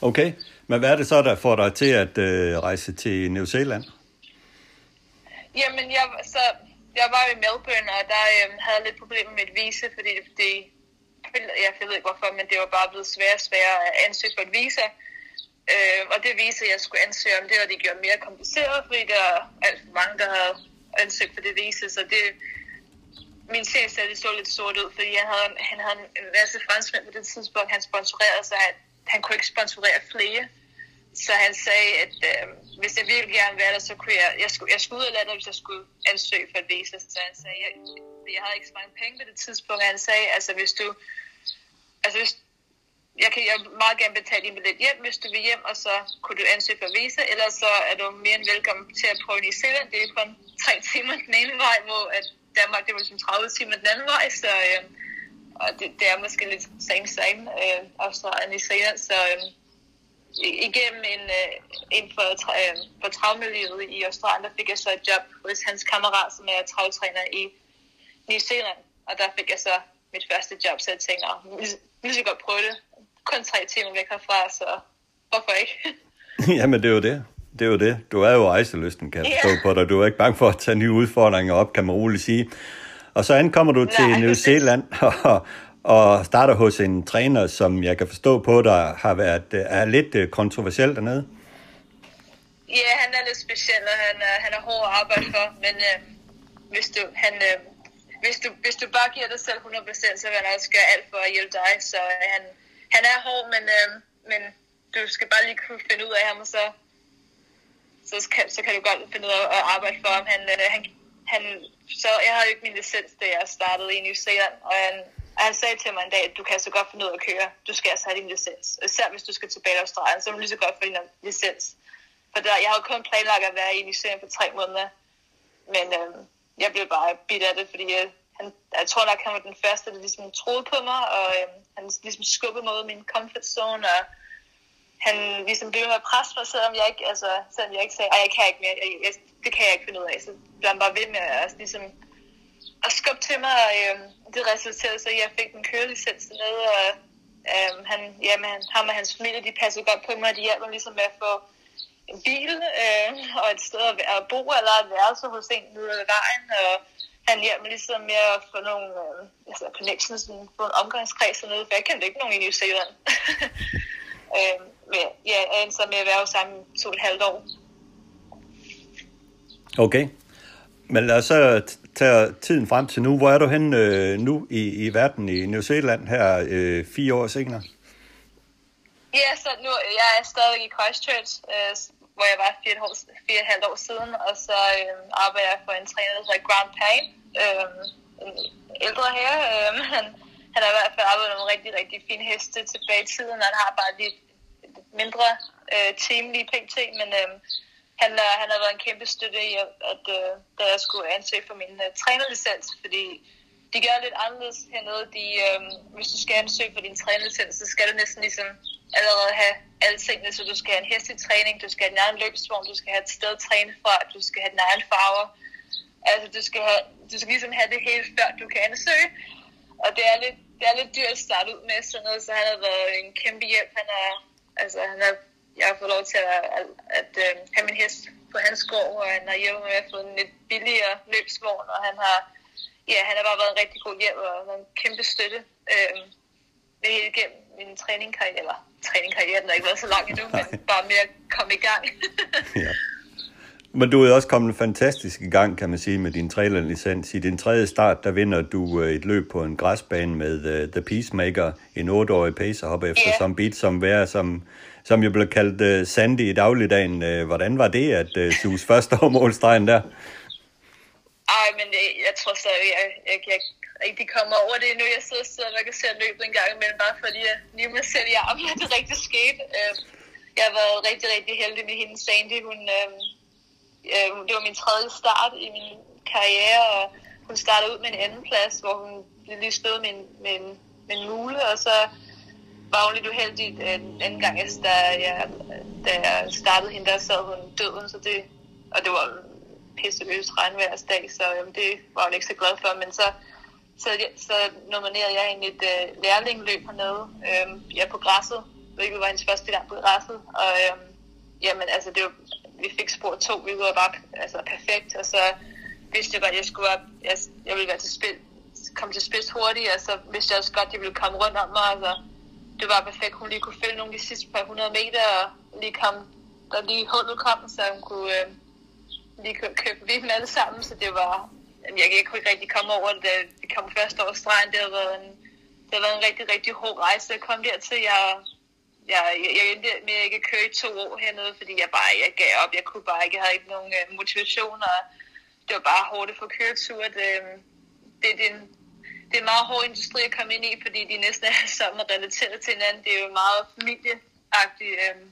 Okay, men hvad er det så, der får dig til at øh, rejse til New Zealand? Jamen, jeg, så, jeg var i Melbourne, og der øh, havde jeg lidt problemer med et visa, fordi det, det jeg, jeg ved ikke hvorfor, men det var bare blevet sværere og sværere at ansøge for et visa. Øh, og det visa, jeg skulle ansøge om, det var det gjorde mere kompliceret, fordi der er alt for mange, der havde ansøgt for det visa, så det, min chef sagde, det så lidt sort ud, fordi jeg havde, han havde en masse franskmænd på det tidspunkt, han sponsorerede, så han, han kunne ikke sponsorere flere. Så han sagde, at øh, hvis jeg virkelig gerne ville være der, så kunne jeg, jeg skulle, jeg skulle ud af landet, hvis jeg skulle ansøge for et visa. Så han sagde, jeg, jeg havde ikke så mange penge på det tidspunkt. Han sagde, altså hvis du, altså hvis, jeg kan jeg meget gerne betale din billet hjem, hvis du vil hjem, og så kunne du ansøge for visa, eller så er du mere end velkommen til at prøve New Zealand. Det er kun tre timer den ene vej, hvor at Danmark det var ligesom som 30 timer den anden vej, så øh, og det, det er måske lidt same same, øh, Australien og New Zealand, så øh, igennem en, øh, en for, øh, for travmiljøet i Australien, der fik jeg så et job hos hans kammerat, som er travtræner i New Zealand, og der fik jeg så mit første job, så jeg tænkte, nu skal jeg godt prøve det. Kun tre timer væk herfra, så hvorfor ikke? Jamen, det er jo det. Det er jo det. Du er jo rejseløsten, kan jeg forstå yeah. på dig. Du er ikke bange for at tage nye udfordringer op, kan man roligt sige. Og så ankommer du til Nej, New Zealand og, og starter hos en træner, som jeg kan forstå på dig har været er lidt øh, kontroversiel dernede. Ja, han er lidt speciel, og han er, han er hård at arbejde for, men øh, hvis, du, han, øh, hvis, du, hvis du bare giver dig selv 100%, så vil han også gøre alt for at hjælpe dig. Så øh, han, han er hård, men, øh, men du skal bare lige kunne finde ud af ham, og så, så, kan, så kan du godt finde ud af at arbejde for ham. Han, øh, han, han, så jeg havde jo ikke min licens, da jeg startede i New Zealand, og han, han sagde til mig en dag, at du kan så godt finde ud af at køre. Du skal altså have din licens. Især hvis du skal tilbage til Australien, så må du lige så godt få din licens. For der, jeg havde kun planlagt at være i New Zealand for tre måneder. Men øh, jeg blev bare bidt af det, fordi jeg, han, jeg tror nok, han var den første, der ligesom troede på mig, og øh, han ligesom skubbede mig ud af min comfort zone, og han ligesom blev med at presse mig, selvom jeg ikke, altså, selvom jeg ikke sagde, at jeg kan ikke mere, jeg, jeg, det kan jeg ikke finde ud af. Så blev han bare ved med at, altså, ligesom, at skubbe til mig, og øh, det resulterede så, at jeg fik en kørelicens ned, og øh, han, jamen, han, ham og hans familie, de passede godt på mig, og de hjalp mig ligesom med at få en bil øh, og et sted at, at bo, eller et værelse hos en nede af vejen, og han hjalp mig ligesom med at få nogle øh, altså connections, få en omgangskreds og noget, for jeg kendte ikke nogen i New Zealand. øh, ja, jeg endte så med at være sammen to og et halvt år. Okay. Men lad os så tage tiden frem til nu. Hvor er du hen øh, nu i, i verden i New Zealand her øh, fire år senere? Ja, så nu jeg er stadig i Christchurch, øh, hvor jeg var fire, år, fire og halvt år siden, og så øh, arbejder jeg for en træner, der hedder Grant Payne, øh, en ældre her. Øh, han, han har i hvert fald arbejdet med nogle rigtig, rigtig fine heste tilbage i tiden, han har bare lidt mindre øh, team lige pt, men øh, han, er, han har været en kæmpe støtte i, at, at øh, da jeg skulle ansøge for min øh, trænerlicens, fordi de gør lidt anderledes hernede. De, øh, hvis du skal ansøge for din trænerlicens, så skal du næsten ligesom allerede have alle tingene, så du skal have en hestetræning, du skal have din egen løbsvogn, du skal have et sted at træne fra, du skal have din egen farver. Altså, du skal, have, du skal ligesom have det hele, før du kan ansøge. Og det er lidt, det er lidt dyrt at starte ud med sådan noget, så han har været en kæmpe hjælp. Han er, altså, han er, jeg har fået lov til at, at, at øh, have min hest på hans gård, og han har hjulpet med at få en lidt billigere løbsvogn, og han har, ja, han har bare været en rigtig god hjælp og en kæmpe støtte øh, hele igennem min træningkarriere, eller træningkarrieren har ikke været så lang endnu, men bare med at komme i gang. ja. Men du er også kommet fantastisk i gang, kan man sige, med din trailerlicens. I din tredje start, der vinder du øh, et løb på en græsbane med uh, The Peacemaker, en otteårig pacerhopper efter yeah. som beat, som være, som, som jo blev kaldt uh, Sandy i dagligdagen. Uh, hvordan var det at uh, suge første år målstregen der? Ej, men jeg, jeg tror så, jeg, jeg, jeg, jeg rigtig komme over det nu. Jeg sidder stadigvæk og ser løbet en gang imellem, bare fordi jeg lige mig selv i armen, at det rigtig skete. Jeg har været rigtig, rigtig heldig med hende, Sandy. Hun, øh, øh, det var min tredje start i min karriere, og hun startede ud med en anden plads, hvor hun lige stod med en, med en, med en mule, og så var hun lidt uheldig en anden gang, da jeg, da jeg startede hende, der sad hun døden, så det, og det var pisseløs regnværsdag, så jamen, det var hun ikke så glad for, men så så, så nominerede jeg hende et øh, lærlingløb hernede. Øhm, jeg på græsset, hvilket var hendes første gang på græsset. Og øhm, jamen, altså, det var, vi fik spor to, vi var bare altså, perfekt. Og så vidste jeg godt, at jeg skulle op, jeg, jeg ville være til spil, komme til spids hurtigt, og så vidste jeg også godt, at de ville komme rundt om mig. Altså, det var perfekt, hun lige kunne følge nogle af de sidste par hundrede meter, og lige kom, der lige hullet kom, så hun kunne øh, lige købe vi dem alle sammen, så det var jeg, jeg kunne ikke rigtig komme over det, vi kom først over stregen. Det har været en, det har været en rigtig, rigtig hård rejse at komme dertil. Jeg, jeg, jeg, endte med at ikke køre i to år hernede, fordi jeg bare jeg gav op. Jeg kunne bare ikke, jeg havde ikke nogen uh, motivation, og det var bare hårdt at få køretur. Det, det, det, er en, det er en meget hård industri at komme ind i, fordi de næsten er sammen og relateret til hinanden. Det er jo meget familieagtigt. Um,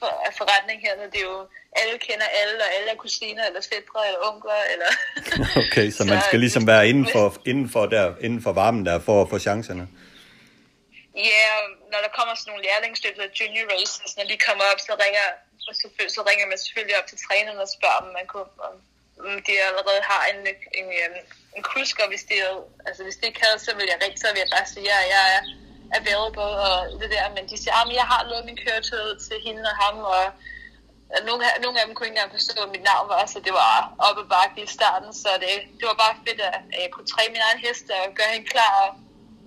for, forretning her. Det er jo, alle kender alle, og alle er kusiner, eller fædre, eller onkler, eller... okay, så, så man skal ligesom være inden for, inden for, der, inden for varmen der, for at få chancerne? Ja, yeah, når der kommer sådan nogle lærlingsløb, junior races, når de kommer op, så ringer, så så ringer man selvfølgelig op til træneren og spørger, om man kunne, om, om de allerede har en, en, en, en kusker, hvis de, altså hvis de ikke havde, så vil jeg ringe, så vil jeg bare sige, ja, jeg er available og det der, men de siger, ah, at jeg har lovet min køretid til hende og ham, og nogle, nogle af dem kunne ikke engang forstå, hvad mit navn var, så det var op og bakke i starten, så det, det var bare fedt, at jeg kunne træne min egen hest og gøre hende klar og,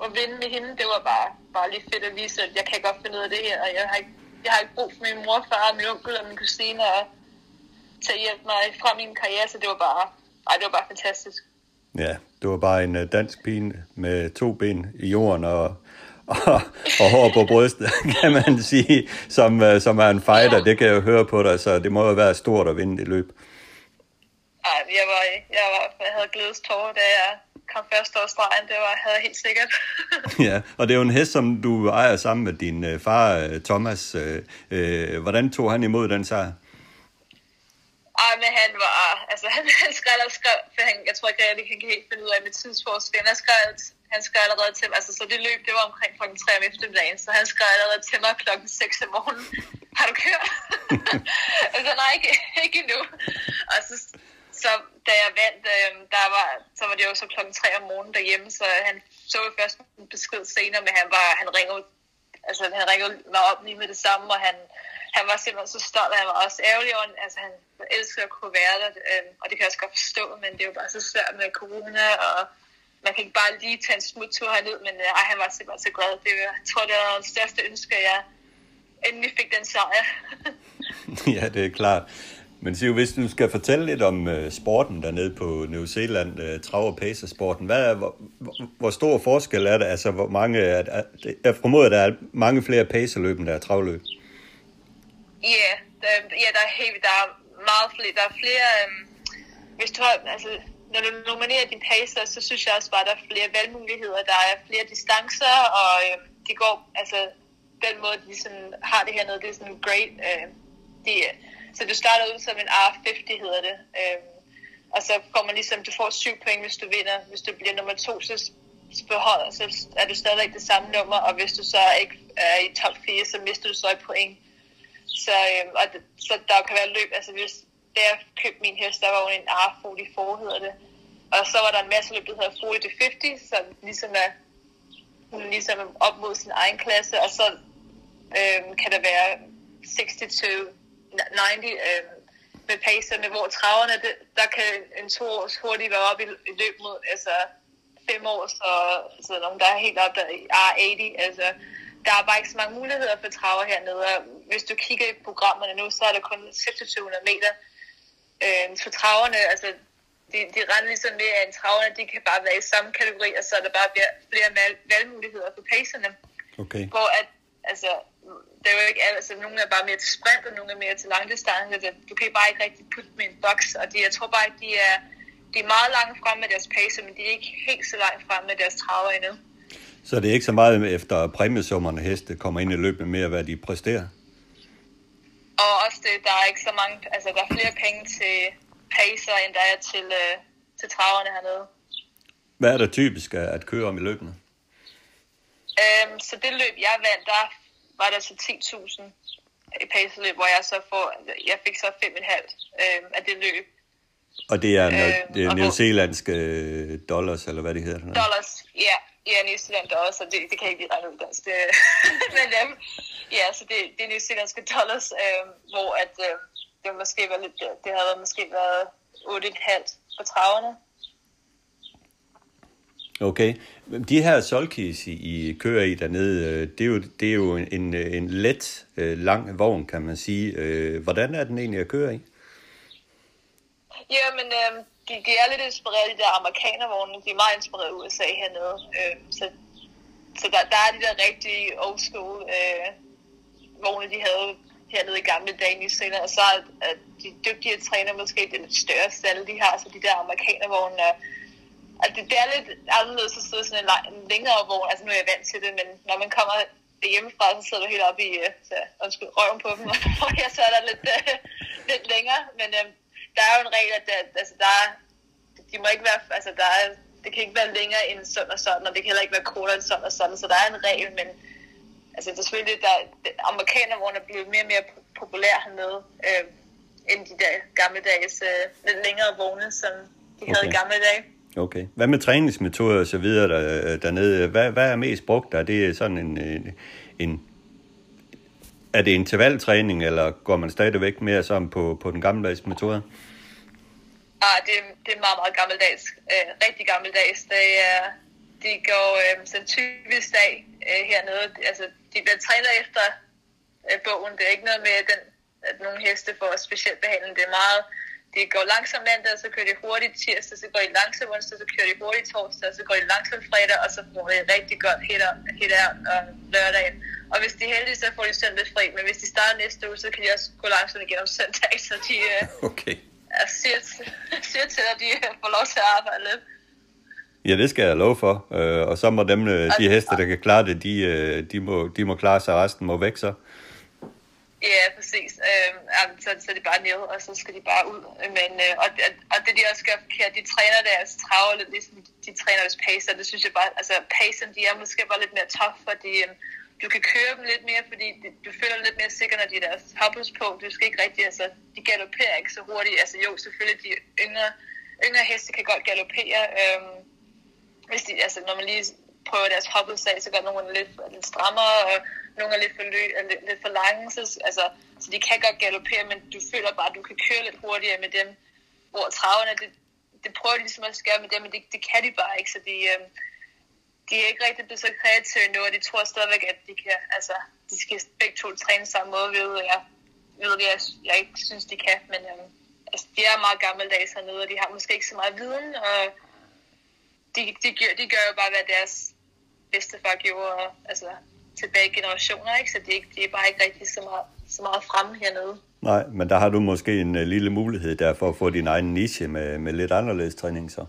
og vinde med hende. Det var bare, bare lige fedt at vise, at jeg kan godt finde ud af det her, og jeg har ikke, jeg har ikke brug for min morfar, min onkel og min kusine og til at hjælpe mig fra min karriere, så det var bare, ej, det var bare fantastisk. Ja, det var bare en øh, dansk pige med to ben i jorden og og, og hår på brystet, kan man sige, som, uh, som er en fighter. Ja. Det kan jeg jo høre på dig, så det må jo være stort at vinde det løb. Ej, jeg, var, jeg, var, jeg havde glædestårer, da jeg kom først over stregen. Det var, havde jeg helt sikkert. ja, og det er jo en hest, som du ejer sammen med din uh, far, uh, Thomas. Uh, uh, hvordan tog han imod den sejr? Ej, men han var, altså han, han skrev og skrev, for han, jeg tror ikke, jeg kan helt finde ud af mit tidsforskel. Han skrev han skrev allerede til mig, altså så det løb, det var omkring klokken 3 om eftermiddagen, så han skrev allerede til mig klokken 6 om morgenen, har du kørt? altså nej, ikke, ikke endnu. Og så, så da jeg vandt, øh, der var, så var det jo så klokken 3 om morgenen derhjemme, så han så jo først en besked senere, men han var, han ringede, altså han ringede mig op lige med det samme, og han, han var simpelthen så stolt, og han var også ærgerlig over, altså han elsker at kunne være der, øh, og det kan jeg også godt forstå, men det er jo bare så svært med corona, og man kan ikke bare lige tage en smuttur herned, men øh, han var simpelthen så glad. Det, jeg tror, det var det største ønske, at jeg endelig fik den sejr. ja, det er klart. Men Siv, hvis du skal fortælle lidt om uh, sporten dernede på New Zealand, uh, trav- og pacersporten, hvad er, hvor, hvor stor forskel er der? Altså, hvor mange, er, er, jeg formoder, der er mange flere pacerløb, end der er travløb. Ja, der, ja, der er helt, der er meget flere, der er flere, um, hvis du har, altså, når du nominerer din pacer, så synes jeg også bare, at der er flere valgmuligheder. Der er flere distancer, og øh, de går, altså den måde, de sådan, har det hernede, det er sådan great. Øh, de, så du starter ud som en R50, hedder det. Øh, og så får man ligesom, du får syv point, hvis du vinder. Hvis du bliver nummer to, så beholder, så er du stadigvæk det samme nummer, og hvis du så ikke er i top 4, så mister du så et point. Så, øhm, og det, så der kan være løb, altså hvis da jeg købte min hest, der var jo en R44, hedder det. Og så var der en masse løb, der hedder 40 to 50, som ligesom er hun ligesom op mod sin egen klasse, og så øhm, kan der være 60 to 90 øhm, med pacerne, hvor traverne, det, der kan en to års hurtigt være op i, i løb mod, altså fem år, så, så nogen, der er helt op der i R80, altså der er bare ikke så mange muligheder for traver hernede, og hvis du kigger i programmerne nu, så er der kun 2600 meter, øh, for traverne, altså de, de regner ligesom med, at traverne de kan bare være i samme kategori, og så er der bare flere valgmuligheder for pacerne. Okay. Hvor at, altså, det er jo ikke altså nogle er bare mere til sprint, og nogle er mere til langdistance. Du kan bare ikke rigtig putte med en boks, og de, jeg tror bare ikke, de er, de er meget langt frem med deres pacer, men de er ikke helt så langt frem med deres traver endnu. Så det er ikke så meget efter præmiesummerne heste kommer ind i løbet med, hvad de præsterer? Og også det, der er ikke så mange, altså der er flere penge til pacer, end der er til, øh, til traverne hernede. Hvad er der typisk at køre om i løbene? Øhm, så det løb, jeg vandt, der var der så 10.000 i pacerløb, hvor jeg så får, jeg fik så 5,5 øhm, af det løb. Og det er, det er New Zealandske dollars, eller hvad det hedder? Dollars, ja. Ja, New Zealand dollars, så det, det kan jeg ikke lige regne ud dansk. Det, men øhm, ja, så det, det er New Zealandske dollars, øhm, hvor at, øh, det måske var lidt, det havde måske været 8,5 for traverne. Okay. De her solkis, I kører i dernede, øh, det er jo, det er jo en, en let, øh, lang vogn, kan man sige. Øh, hvordan er den egentlig at køre i? Ja, men øh, de, de er lidt inspireret af de der amerikanervogne. De er meget inspireret af USA hernede. Øh, så så der, der er de der rigtige old school øh, vogne, de havde hernede i gamle dage i New og så er de dygtige træner måske det lidt større stald, de har, så de der amerikanervogne er, at det, det er lidt anderledes at sidde sådan en, lang, en længere vogn, altså nu er jeg vant til det, men når man kommer hjemmefra, så sidder du helt oppe i øh, så, undskyld, røven på dem, og jeg så er der lidt, øh, lidt længere. Men øh, der er jo en regel, at der, altså, der er, de må ikke være, altså, der er, det kan ikke være længere end sådan og sådan, og det kan heller ikke være kortere end sådan og sådan, så der er en regel, men altså, det er selvfølgelig, der, amerikanervogne er blevet mere og mere populær hernede, øh, end de der gammeldags, øh, lidt længere vogne, som de okay. havde i gamle dage. Okay. Hvad med træningsmetoder og så videre der, øh, dernede? Hvad, hvad er mest brugt der? Det sådan en, en, en er det intervaltræning, eller går man stadigvæk mere sammen på, på den gammeldags metode? Ah, det, det er meget, meget gammeldags. Øh, rigtig gammeldags. Det er, de går øh, så typisk dag øh, hernede. Altså, de bliver trænet efter øh, bogen. Det er ikke noget med, den, at nogle heste får specielt behandling. Det er meget de går langsomt mandag, så kører de hurtigt tirsdag, så går de langsomt onsdag, så kører de hurtigt torsdag, så går de langsomt fredag, og så får de rigtig godt hitter, hitter om lørdagen. Og hvis de er heldige, så får de søndag fri, men hvis de starter næste uge, så kan de også gå langsomt igen om søndag, så de øh, okay. er siger, siger til, at de får lov til at arbejde lidt. Ja, det skal jeg love for. Øh, og så må dem, de heste, der kan klare det, de, de, må, de må klare sig, resten må væk så. Ja, præcis. Øh, så, så er de bare nede, og så skal de bare ud. Men, øh, og, og det de også gør forkert, de træner deres travle, lidt ligesom de træner deres pacer. Det synes jeg bare, altså pacen, de er måske bare lidt mere tough, fordi øh, du kan køre dem lidt mere, fordi du føler lidt mere sikker, når de er deres hoppes på. Du skal ikke rigtig, altså de galopperer ikke så hurtigt. Altså jo, selvfølgelig de yngre, yngre heste kan godt galopere. Øh, hvis de, altså når man lige prøver deres hoppes af, så gør nogle lidt, lidt strammere, og nogle er lidt for, lø, er lidt, lidt for lange, så, altså, så de kan godt galopere, men du føler bare, at du kan køre lidt hurtigere med dem, hvor traverne, det, det prøver de ligesom at gøre med dem, men det, det kan de bare ikke, så de, øh, de er ikke rigtig blevet så kreative endnu, og de tror stadigvæk, at de kan, altså, de skal begge to træne samme måde, ved jeg, ved jeg, jeg ikke synes, de kan, men øh, altså, de er meget gammeldags hernede, og de har måske ikke så meget viden, og de, de, gør, de gør jo bare, hvad deres bedste far gjorde, og, altså, tilbage generationer, ikke? så de, ikke, de er bare ikke rigtig så meget, så meget fremme hernede. Nej, men der har du måske en uh, lille mulighed der for at få din egen niche med, med lidt anderledes træning så.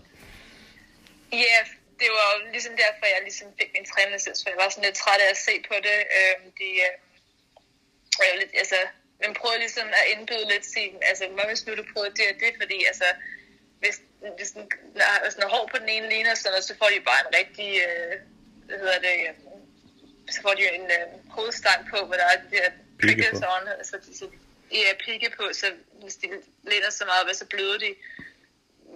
Ja, yeah, det var jo ligesom derfor, jeg ligesom fik min træningslids, for jeg var sådan lidt træt af at se på det. Øhm, de, øh, lidt, altså, man prøver ligesom at indbyde lidt sin, altså, hvis nu du prøver det og det, fordi altså, hvis, hvis den, når, hvis den er hård på den ene linje, så, så får de bare en rigtig, øh, hvad hedder det, så får de jo en øh, hovedstang på, hvor der er de der prickles on, altså de, så, ja, pigge på, så hvis de læner så meget, så bløder de,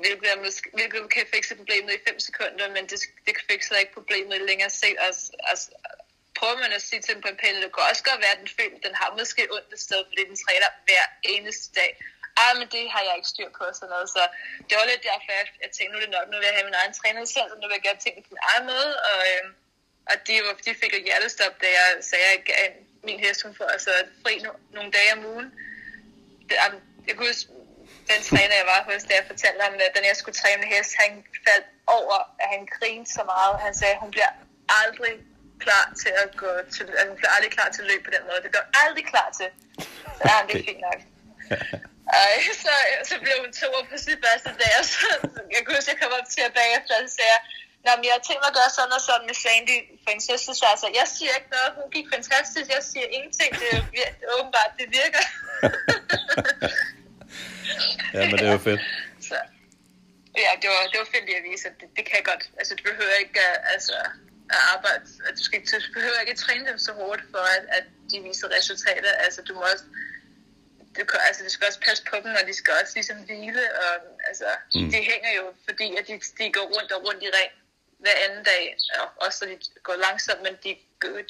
hvilket, er hvilket kan fikse problemet i 5 sekunder, men det, det fikser ikke problemet i længere sigt. Altså, altså, prøver man at sige til dem på en pæl, det kan også godt være, at den føler, den har måske ondt et sted, fordi den træner hver eneste dag. Ah, men det har jeg ikke styr på, sådan noget. Så det var lidt derfor, jeg, jeg tænkte, nu er det nok, nu vil jeg have min egen træner selv, så nu vil jeg gøre tingene på min egen måde, og, øh, og de, de fik jo hjertestop, da jeg sagde, at jeg gav min hest, hun får altså fri no, nogle dage om ugen. Det, jeg kunne huske, den træner, jeg var hos, da jeg fortalte ham, at den jeg skulle træne med hest, han faldt over, at han grinede så meget. Han sagde, at hun bliver aldrig klar til at gå til, at hun bliver aldrig klar til at løbe på den måde. Det bliver aldrig klar til. Så er han det fint nok. Ej, så, så blev hun to på sit første dag, og så, jeg kunne huske, at jeg kom op til at bagefter, og så sagde jeg, Nå, men jeg har tænkt mig at gøre sådan og sådan med Sandy for søster, så altså, jeg siger ikke noget, hun gik fantastisk, jeg siger ingenting, det er vir- åbenbart, det virker. ja, men det er jo fedt. Så, ja, det var, det var fedt lige at vise, at det, det kan godt, altså du behøver ikke altså, at arbejde, at du, skal, du behøver ikke træne dem så hårdt for, at, at de viser resultater, altså du må også, du, altså, du skal også passe på dem, og de skal også ligesom hvile, og altså, mm. de hænger jo, fordi at de, de går rundt og rundt i ring hver anden dag, og også så de går langsomt, men de,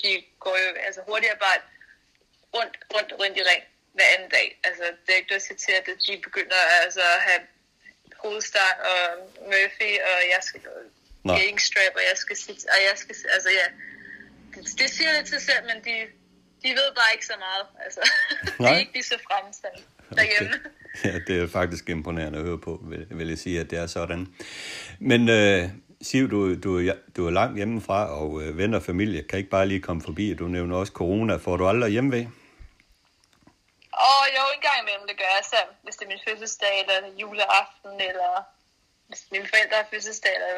de går jo altså hurtigt arbejde rundt, rundt, rundt i ring hver anden dag. Altså, det er ikke noget at til, at de begynder altså, at have hovedstang og Murphy, og jeg skal gating strap, og jeg skal sit, og jeg skal, altså ja, det, det siger lidt til selv, men de, de ved bare ikke så meget, altså, Nej. de er ikke lige så fremme derhjemme. Okay. Ja, det er faktisk imponerende at høre på, vil, vil jeg sige, at det er sådan. Men øh, Siv, du, du, du er langt hjemmefra, og øh, venner og familie kan ikke bare lige komme forbi. Du nævner også corona. Får du aldrig hjemme ved? Åh, oh, jo, en gang imellem, det gør jeg selv. Hvis det er min fødselsdag, eller juleaften, eller hvis mine forældre har fødselsdag, eller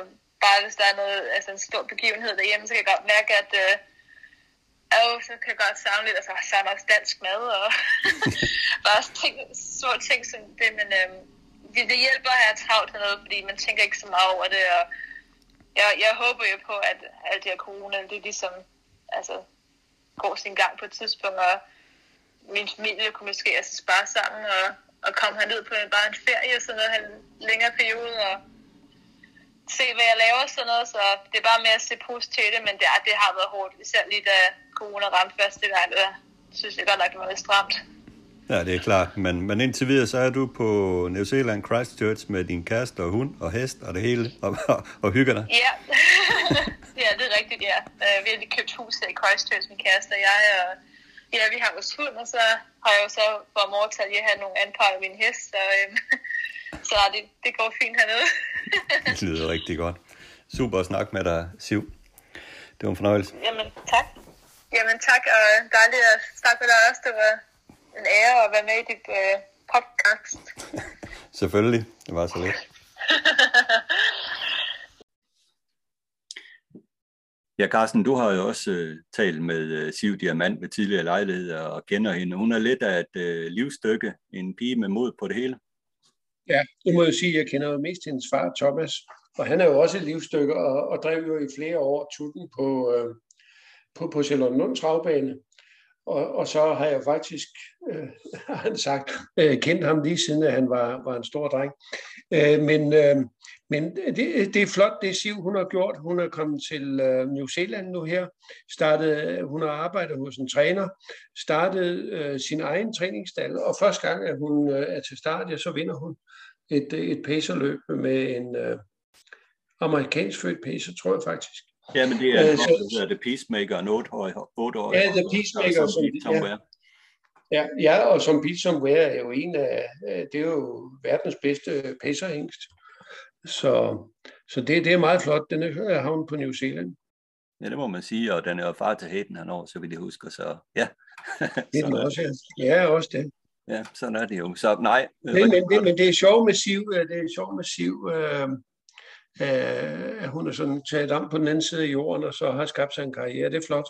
bare hvis der er noget, altså en stor begivenhed derhjemme, så kan jeg godt mærke, at øh, øh, så kan jeg godt savne lidt, altså jeg også dansk mad, og bare ting, små ting som det, men øh, det, det hjælper at have travlt hernede, fordi man tænker ikke så meget over det, og jeg, jeg håber jo på, at alt det her corona, det ligesom, altså, går sin gang på et tidspunkt, og min familie kunne måske altså spare sammen, og, og komme herned på en, bare en ferie, sådan noget, en længere periode, og se, hvad jeg laver sådan noget, så det er bare med at se positivt til det, men det, er, det har været hårdt, især lige da corona ramte første gang, der synes jeg godt nok, det var lidt stramt. Ja, det er klart, men, men indtil videre, så er du på New Zealand Christchurch med din kæreste og hund og hest og det hele, og, og, og hygger dig. Ja. ja, det er rigtigt, ja. Uh, vi har lige købt hus her i Christchurch, min kæreste og jeg, og ja, vi har vores hund, og så har jeg jo så for overtaget lige at have nogle anpar af min hest, så, øhm, så det, det går fint hernede. det lyder rigtig godt. Super at snakke med dig, Siv. Det var en fornøjelse. Jamen, tak. Jamen, tak, og dejligt at snakke med dig også. Det var en ære at være med i dit øh, podcast. Selvfølgelig. Det var så lidt. Ja, Carsten, du har jo også øh, talt med øh, Siv Diamant ved tidligere lejligheder og kender hende. Hun er lidt af et øh, livsstykke, en pige med mod på det hele. Ja, det må jeg sige. Jeg kender jo mest hendes far, Thomas, og han er jo også et livsstykke og, og drev jo i flere år tutten på, øh, på, på Sjælland Travbane. Og, og så har jeg faktisk, øh, har han sagt, øh, kendt ham lige siden, at han var, var en stor dreng. Øh, men øh, men det, det er flot, det Siv, hun har gjort. Hun er kommet til øh, New Zealand nu her. Startede, øh, hun har arbejdet hos en træner, startede øh, sin egen træningsstal, og første gang, at hun øh, er til start, ja, så vinder hun et, et pacerløb med en øh, amerikansk født pacer, tror jeg faktisk. Ja, men det er, øh, så, det, det Peacemaker, en 8-årig. 8 ja, The Peacemaker. Som, som, ja. Ja, ja, og som Beat Somewhere er jo en af, det er jo verdens bedste pacerhængst. Så, så det, det er meget flot. Den er havnet på New Zealand. Ja, det må man sige, og den er jo far til Hayden hernår, så vidt jeg husker, så ja. Det er den også, ja. Ja, også det. Ja, sådan er det jo. Så nej. Men, men, men, men det er sjovt med Siv, det er sjovt med Siv, øh, øh, at hun er sådan taget om på den anden side af jorden, og så har skabt sig en karriere. Det er flot.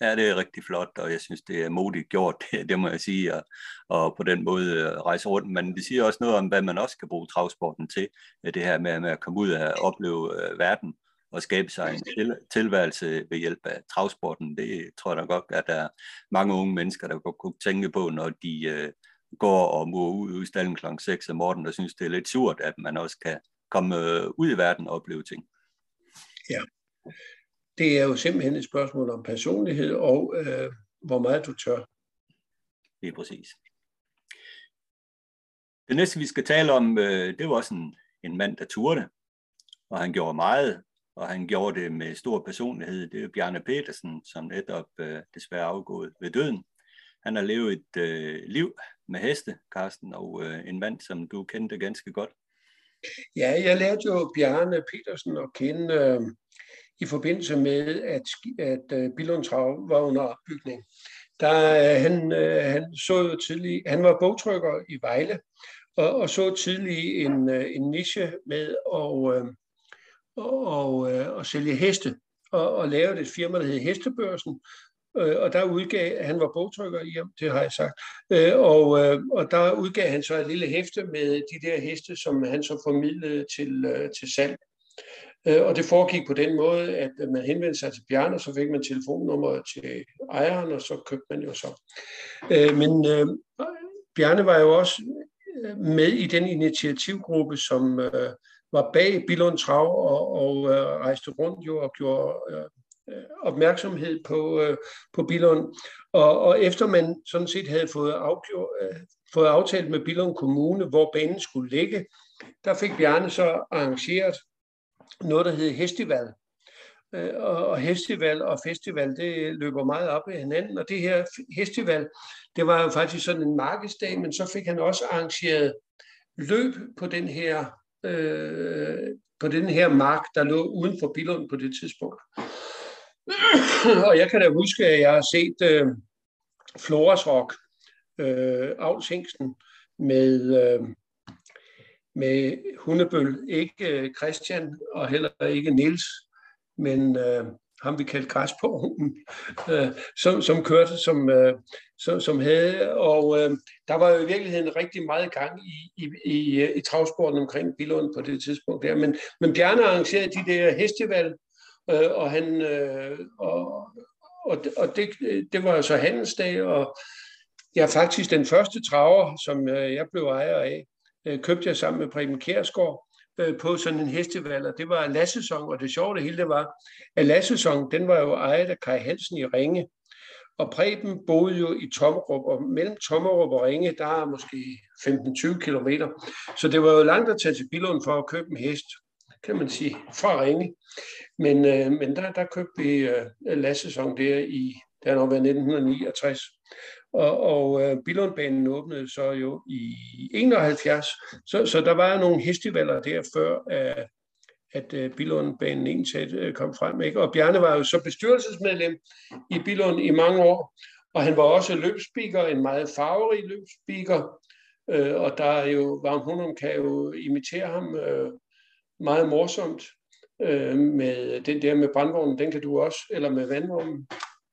Ja, det er rigtig flot, og jeg synes, det er modigt gjort, det, det må jeg sige, og, og på den måde øh, rejse rundt. Men det siger også noget om, hvad man også kan bruge travsporten til, øh, det her med, med at komme ud og opleve øh, verden og skabe sig en til, tilværelse ved hjælp af travsporten. Det tror jeg da godt, at der er mange unge mennesker, der godt kunne tænke på, når de øh, går og må ud i stallen kl. 6 om morgenen, og synes, det er lidt surt, at man også kan komme uh, ud i verden og opleve ting. Ja, det er jo simpelthen et spørgsmål om personlighed og øh, hvor meget du tør. Det er præcis. Det næste, vi skal tale om, øh, det var også en, en mand, der turde, og han gjorde meget, og han gjorde det med stor personlighed. Det er Bjarne Petersen, som netop øh, desværre afgået ved døden. Han har levet et øh, liv med heste, Karsten, og øh, en mand, som du kendte ganske godt. Ja, jeg lærte jo Bjarne Petersen at kende øh, i forbindelse med, at, at øh, Billund Trav var under opbygning. Der, øh, han, øh, han, så jo tidlig, han var bogtrykker i Vejle, og, og så tidlig en, øh, en niche med at, øh, og, øh, at sælge heste, og, og lavede et firma, der hed Hestebørsen, Øh, og der udgav, han var bogtrykker i det har jeg sagt, øh, og, øh, og der udgav han så et lille hæfte med de der heste, som han så formidlede til, øh, til salg. Øh, og det foregik på den måde, at man henvendte sig til Bjarne, så fik man telefonnummeret til ejeren, og så købte man jo så. Øh, men øh, Bjarne var jo også med i den initiativgruppe, som var bag Billund Trav og, og rejste rundt jo og gjorde Øh, opmærksomhed på, øh, på Billund. Og, og efter man sådan set havde fået, afgjort, øh, fået aftalt med Billund Kommune, hvor banen skulle ligge, der fik Bjarne så arrangeret noget, der hed Hestival. Øh, og Hestival og festival, det løber meget op i hinanden. Og det her Hestival, det var jo faktisk sådan en markedsdag, men så fik han også arrangeret løb på den her, øh, på den her mark, der lå uden for Billund på det tidspunkt. og jeg kan da huske, at jeg har set øh, Floras Rock, øh, Avlshængsten, med, øh, med Hundebøl. Ikke øh, Christian og heller ikke Nils, men øh, ham vi kaldte græsborgen, øh, som, som kørte, som, øh, som, som havde, og øh, der var jo i virkeligheden rigtig meget gang i, i, i, øh, i travsporten omkring Billund på det tidspunkt der, men, men Bjarne arrangerede de der hestevalg, øh, og han, øh, og, og, og det, det var jo så handelsdag, og jeg er faktisk den første traver, som øh, jeg blev ejer af, øh, købte jeg sammen med Preben Kærsgaard øh, på sådan en hestevalg, og det var Lassesong, og det sjove det hele det var, at Lassesong, den var jo ejet af Kai Hansen i Ringe, og Preben boede jo i Tommerup, og mellem Tommerup og Ringe, der er måske 15-20 kilometer. Så det var jo langt at tage til Billund for at købe en hest, kan man sige, fra Ringe. Men, øh, men der, der købte vi øh, Lassesong der i, det har nok været 1969. Og, og øh, Billundbanen åbnede så jo i 71, så, så der var nogle festivaler der før, at, at øh, Billundbanen egentlig øh, kom frem. Ikke? Og Bjarne var jo så bestyrelsesmedlem i Billund i mange år, og han var også løbspeaker, en meget farverig løbspeaker, øh, og der er jo, Varm Hunum kan jo imitere ham øh, meget morsomt øh, med den der med brandvognen, den kan du også, eller med vandvognen.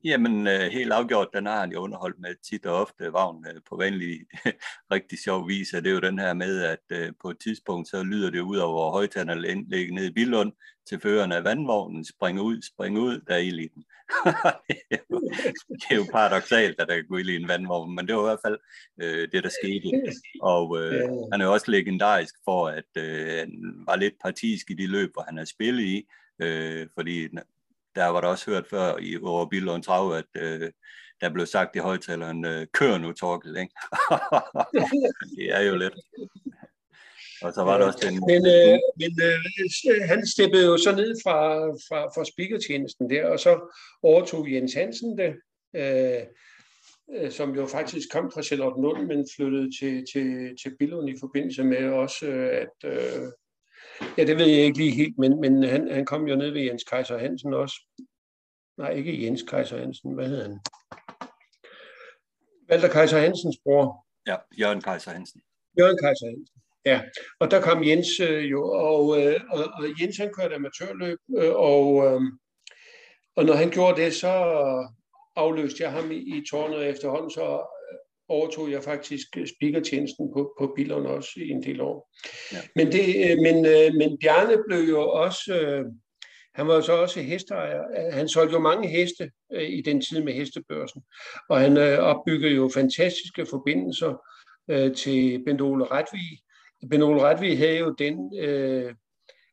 Jamen, øh, helt afgjort, den har han jo underholdt med tit og ofte vagn øh, på vanlig rigtig sjov vis. Det er jo den her med, at øh, på et tidspunkt, så lyder det ud over højtanderne ligger nede i Billund til føreren af vandvognen, spring ud, spring ud, der er ild i den. det, er jo, det er jo paradoxalt, at der kan gå ild i en vandvogn, men det var i hvert fald øh, det, der skete. Og øh, han er jo også legendarisk for, at øh, han var lidt partisk i de løb, hvor han har spillet i, øh, fordi der var der også hørt før i over Billund Trav, at øh, der blev sagt i højtaleren, øh, kør nu Torkel, ikke? det er jo lidt. Og så var der også den... Men, øh, men øh, han steppede jo så ned fra, fra, fra speakertjenesten der, og så overtog Jens Hansen det, øh, øh, som jo faktisk kom fra Charlotte men flyttede til, til, til Billund i forbindelse med også, at øh, Ja, det ved jeg ikke lige helt, men, men han, han kom jo ned ved Jens Kaiser Hansen også. Nej, ikke Jens Kaiser Hansen. Hvad hedder han? Walter Kaiser Hansens bror. Ja, Jørgen Kaiser Hansen. Jørgen Kaiser Hansen. Ja, og der kom Jens øh, jo, og, øh, og, og Jens han kørte amatørløb, øh, og, øh, og når han gjorde det, så afløste jeg ham i, i tårnet efterhånden, så overtog jeg faktisk speakertjenesten på, på bilerne også i en del år. Ja. Men, det, øh, men, øh, men Bjarne blev jo også, øh, han var jo så også hesteejer. Han solgte jo mange heste i den tid med hestebørsen, og han opbyggede jo fantastiske forbindelser til Bent Ole Retvig. Bent Ole Retvig havde jo den øh,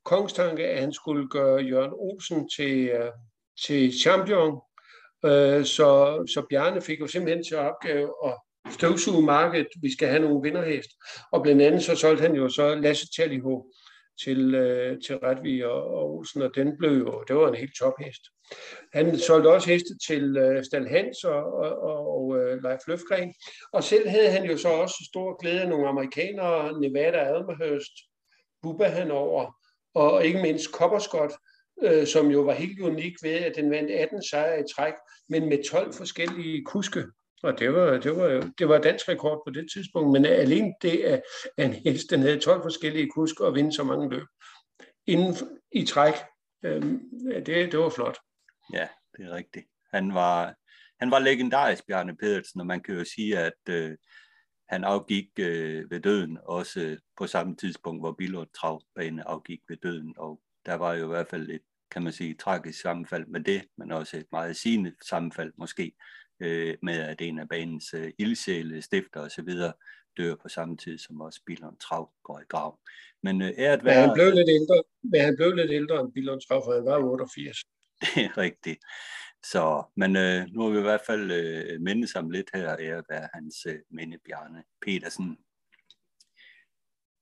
kongstanke, at han skulle gøre Jørgen Olsen til, til champion, så, så Bjarne fik jo simpelthen til opgave at støvsugemarkedet, vi skal have nogle vinderhæft. Og blandt andet så solgte han jo så Lasse Talliho til, øh, til Retvig og, og Olsen, og den blev jo, det var en helt tophest. Han solgte også heste til øh, Stal Hans og, og, og, og øh, Leif Løfgren, og selv havde han jo så også stor glæde af nogle amerikanere, Nevada Almehurst, Bubba Hanover, og ikke mindst Copperscott, øh, som jo var helt unik ved, at den vandt 18 sejre i træk, men med 12 forskellige kuske. Og det var, det var, det var dansk rekord på det tidspunkt, men alene det, at en hest den havde 12 forskellige kusker og vinde så mange løb inden i træk, øh, det, det var flot. Ja, det er rigtigt. Han var, han var legendarisk, Bjarne Pedersen, og man kan jo sige, at øh, han afgik øh, ved døden, også på samme tidspunkt, hvor Billund Travbane afgik ved døden, og der var jo i hvert fald et, kan man sige, tragisk sammenfald med det, men også et meget sigende sammenfald måske øh, med at en af banens øh, ildsjæle, stifter osv. dør på samme tid, som også Billund Trav går i grav. Men øh, æret være... Men han blev lidt ældre, men han blev lidt ældre end Billund Trav, for han var 88. Det er rigtigt. Så, men øh, nu har vi i hvert fald øh, mindet sammen lidt her, æret være hans øh, minde Bjarne Petersen.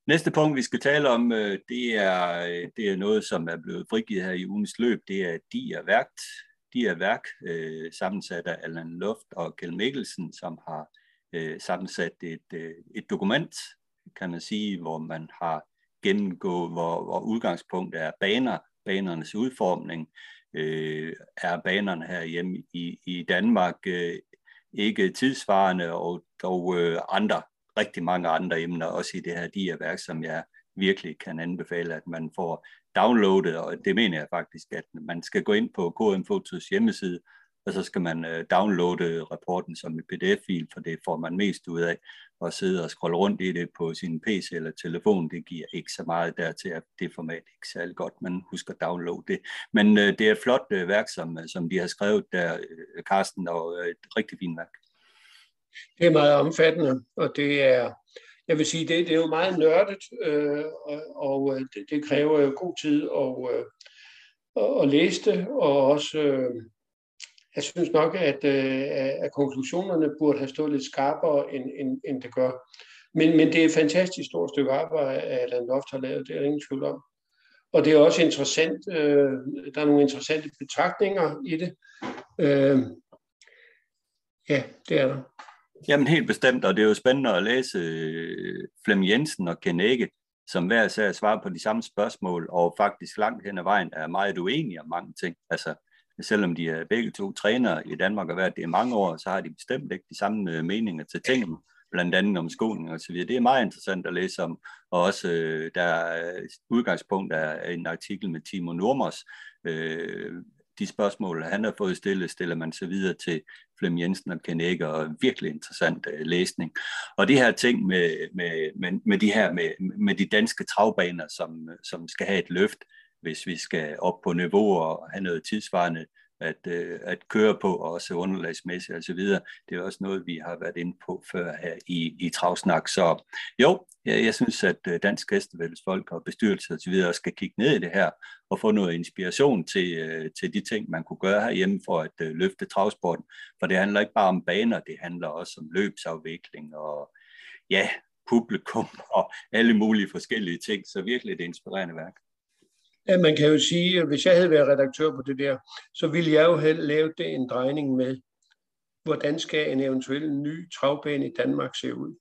Næste punkt, vi skal tale om, øh, det, er, øh, det er noget, som er blevet frigivet her i ugens løb. Det er er værkt, de er værk, øh, sammensat af Allan Luft og Kjell Mikkelsen, som har øh, sammensat et, øh, et dokument, kan man sige, hvor man har gennemgået, hvor, hvor udgangspunktet er baner, banernes udformning, øh, er banerne her hjemme i, i Danmark øh, ikke tidsvarende, og dog øh, andre, rigtig mange andre emner, også i det her værk, som jeg virkelig kan anbefale, at man får downloadet, og det mener jeg faktisk, at man skal gå ind på KM Fotos hjemmeside, og så skal man øh, downloade rapporten som en pdf-fil, for det får man mest ud af. At sidde og scrolle rundt i det på sin PC eller telefon, det giver ikke så meget dertil, at det format ikke særlig godt, man husker at downloade det. Men øh, det er et flot øh, værk, som, øh, som de har skrevet der, øh, Carsten, og øh, et rigtig fint værk. Det er meget omfattende, og det er, jeg vil sige, det, det er jo meget nørdet, øh, og, og øh, det, det kræver jo god tid at, øh, at læse det, og også, øh, jeg synes nok, at, øh, at konklusionerne burde have stået lidt skarpere, end, end, end det gør. Men, men det er et fantastisk stort stykke arbejde, at Alan Loft har lavet, det er ingen tvivl om. Og det er også interessant, øh, der er nogle interessante betragtninger i det. Øh, ja, det er der. Jamen helt bestemt, og det er jo spændende at læse øh, Flem Jensen og Ken Egge, som hver sag svarer på de samme spørgsmål, og faktisk langt hen ad vejen er meget uenige om mange ting. Altså, selvom de er begge to trænere i Danmark og været det i mange år, så har de bestemt ikke de samme øh, meninger til tingene, blandt andet om skolen og så videre. Det er meget interessant at læse om, og også øh, der er udgangspunkt er en artikel med Timo Normers, øh, de spørgsmål, han har fået stillet, stiller man så videre til Flem Jensen og Ken og virkelig interessant uh, læsning. Og det her ting med, med, med, med de her med, med de danske travbaner, som, som skal have et løft, hvis vi skal op på niveau og have noget tidsvarende at, øh, at køre på, og også underlagsmæssigt osv. Det er også noget, vi har været inde på før her i, i Travsnak. Så jo, jeg, jeg synes, at øh, Dansk folk og bestyrelse osv. skal kigge ned i det her og få noget inspiration til, øh, til de ting, man kunne gøre herhjemme for at øh, løfte travsporten. For det handler ikke bare om baner, det handler også om løbsafvikling og ja, publikum og alle mulige forskellige ting. Så virkelig et inspirerende værk. Ja, man kan jo sige, at hvis jeg havde været redaktør på det der, så ville jeg jo have lavet det en drejning med, hvordan skal en eventuel ny travbane i Danmark se ud?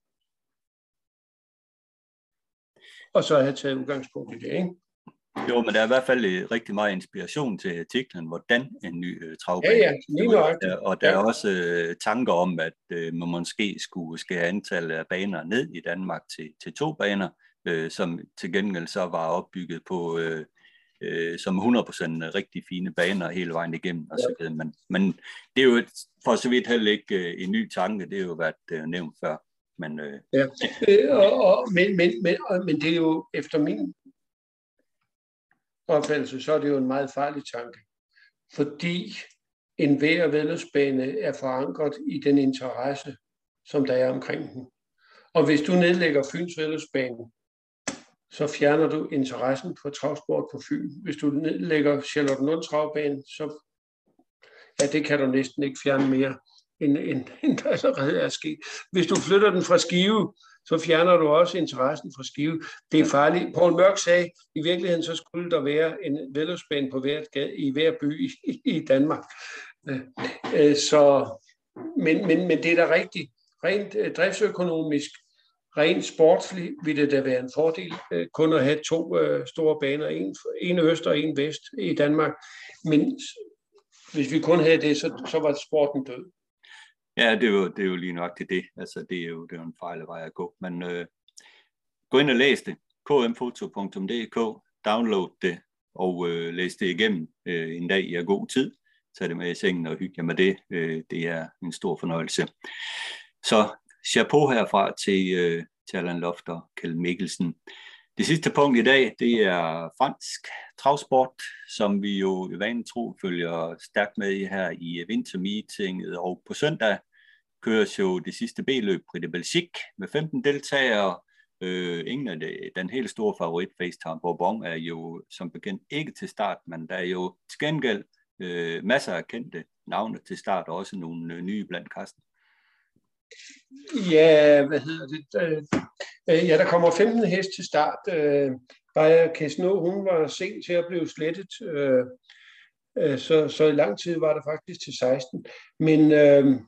Og så have taget udgangspunkt i det, ikke? Jo, men der er i hvert fald øh, rigtig meget inspiration til artiklen, hvordan en ny uh, travbane. Ja, ja. Og der ja. er også uh, tanker om, at uh, man måske skulle skære antallet af baner ned i Danmark til, til to baner, uh, som til gengæld så var opbygget på uh, øh, som 100% rigtig fine baner hele vejen igennem. Og så videre. Men, men det er jo et, for så vidt heller ikke øh, en ny tanke, det er jo været øh, nævnt før. Men, øh, ja. øh, og, og, men, men, men, men det er jo efter min opfattelse, så er det jo en meget farlig tanke. Fordi en hver vedløbsbane er forankret i den interesse, som der er omkring den. Og hvis du nedlægger Fyns vedløbsbane, så fjerner du interessen for travsport på Fyn. Hvis du lægger Charlottenlund travbane, så ja, det kan du næsten ikke fjerne mere, end, end, end der allerede er sket. Hvis du flytter den fra Skive, så fjerner du også interessen fra Skive. Det er farligt. Poul Mørk sagde, i virkeligheden så skulle der være en vedløbsbane på hvert, i hver by i, i Danmark. Øh, øh, så, men, men, men det er da rigtigt. Rent øh, driftsøkonomisk rent sportsligt ville det da være en fordel øh, kun at have to øh, store baner, en, en øst og en vest i Danmark. Men hvis vi kun havde det, så, så var sporten død. Ja, det er jo, det er jo lige nok til det. Altså, det er jo, det er jo en fejl vej at gå. Men øh, gå ind og læs det. kmfoto.dk Download det og øh, læs det igennem øh, en dag i god tid. Tag det med i sengen og hygge jer med det. Øh, det er en stor fornøjelse. Så chapeau herfra til, øh, til Allan Loft og Kjell Mikkelsen. Det sidste punkt i dag, det er fransk travsport, som vi jo i vanen tro følger stærkt med i her i vintermeetinget. Og på søndag køres jo det sidste B-løb, Prix de Belgique, med 15 deltagere. Øh, ingen af det, den helt store favorit, FaceTime Bourbon, er jo som bekendt ikke til start, men der er jo til gengæld øh, masser af kendte navne til start, og også nogle øh, nye blandt kasten. Ja, hvad hedder det? Øh, øh ja, der kommer 15 hest til start. Øh, Bayer Kesno, hun var sent til at blive slettet, øh, øh, så, så i lang tid var der faktisk til 16. Men øh,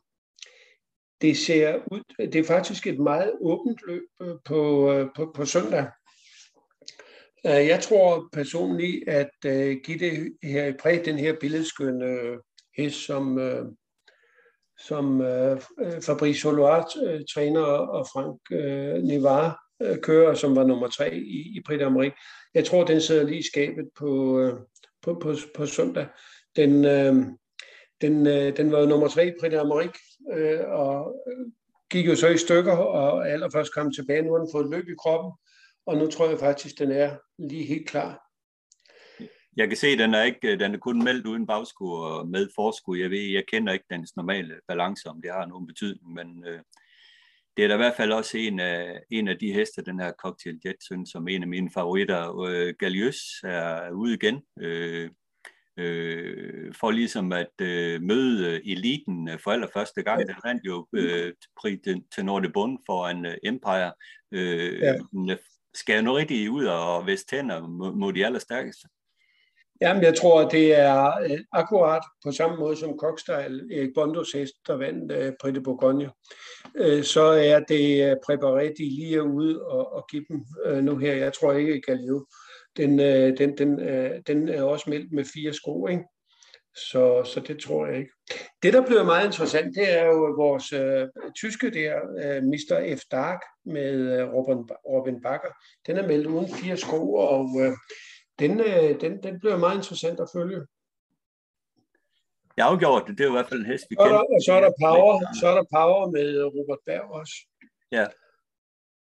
det ser ud, det er faktisk et meget åbent løb øh, på, på, på søndag. Jeg tror personligt, at give Gitte her i præg den her billedskønne hest, som, som øh, øh Fabrice Holoart, øh, træner, og Frank øh, Nivar, øh, kører, som var nummer tre i, i Prix d'Amérique. Jeg tror, den sidder lige i skabet på, øh, på, på, på søndag. Den, øh, den, øh, den var jo nummer tre i Prix d'Amérique, øh, og øh, gik jo så i stykker, og allerførst kom tilbage. Nu har den fået løb i kroppen, og nu tror jeg faktisk, den er lige helt klar. Jeg kan se, den er, ikke, den er kun meldt uden bagskud og med forskud. Jeg ved, jeg kender ikke dens normale balance, om det har nogen betydning, men øh, det er da i hvert fald også en af, en af de heste, den her Cocktail Jetson, som en af mine favoritter. Øh, Galius er ude igen, øh, øh, for ligesom at øh, møde eliten for allerførste gang. Den vandt jo øh, til, til Nordre Bund foran uh, Empire. Øh, ja. Skal nu rigtig ud og vest tænder mod de allerstærkeste? Jamen, jeg tror, det er øh, akkurat på samme måde som Kokstejl, Erik øh, Bondos hest, der vandt øh, Prix de Bourgogne. Øh, så er det øh, præpareret, de lige er ude og, og give dem øh, nu her. Jeg tror ikke, Galileo. den, øh, den, den, øh, den er også meldt med fire sko, ikke? Så, så det tror jeg ikke. Det, der bliver meget interessant, det er jo vores øh, tyske der, øh, Mr. F. Dark med øh, Robin, Robin Bakker. Den er meldt uden fire sko, og øh, den, øh, den, den bliver meget interessant at følge. Jeg har afgjort det. Det er jo i hvert fald en hest, vi kender. Og, så er der Power, så er der Power med Robert Berg også. Ja.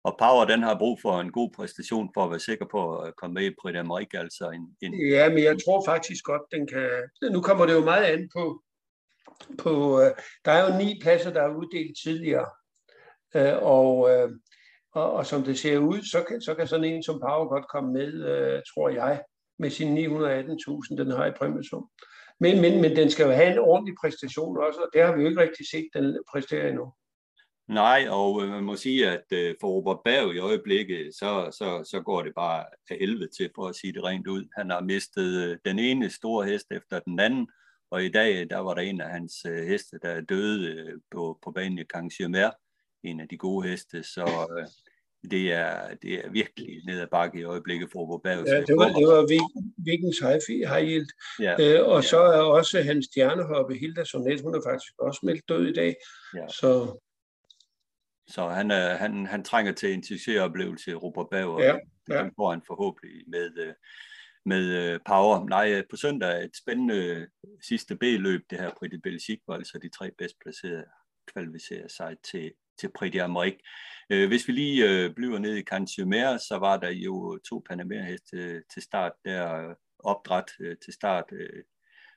Og Power, den har brug for en god præstation for at være sikker på at komme med i Prix d'Amérique. Altså en, en... Ja, men jeg tror faktisk godt, den kan... Nu kommer det jo meget an på... på øh, der er jo ni pladser, der er uddelt tidligere. Øh, og og, og som det ser ud, så kan, så kan sådan en som Power godt komme med, øh, tror jeg, med sine 918.000, den har i præmiesum. Men, men, men den skal jo have en ordentlig præstation også, og det har vi jo ikke rigtig set, den præsterer endnu. Nej, og øh, man må sige, at øh, for Robert Berg i øjeblikket, så, så, så går det bare af helvede til, for at sige det rent ud. Han har mistet øh, den ene store hest efter den anden, og i dag, der var der en af hans heste, der døde på, på banen i Kangxiermer, en af de gode heste, så øh, det, er, det er virkelig ned ad bakke i øjeblikket for Robert Berg. Ja, det var, det var Vikings High Yield. Ja. Øh, og ja. så er også hans stjernehoppe, Hilda Sonet, hun er faktisk også meldt død i dag. Ja. Så så han, er, han, han trænger til en succesoplevelse, Robert Berg, og ja, ja. den får han forhåbentlig med, øh, med øh, power. Nej, på søndag er et spændende sidste B-løb, det her på det Belgique, hvor altså de tre bedst placerede kvalificerer sig til, til Prix d'Amérique. Øh, hvis vi lige øh, bliver ned i Cantiumer, så var der jo to Panamera-heste til start der, opdræt øh, til start, øh,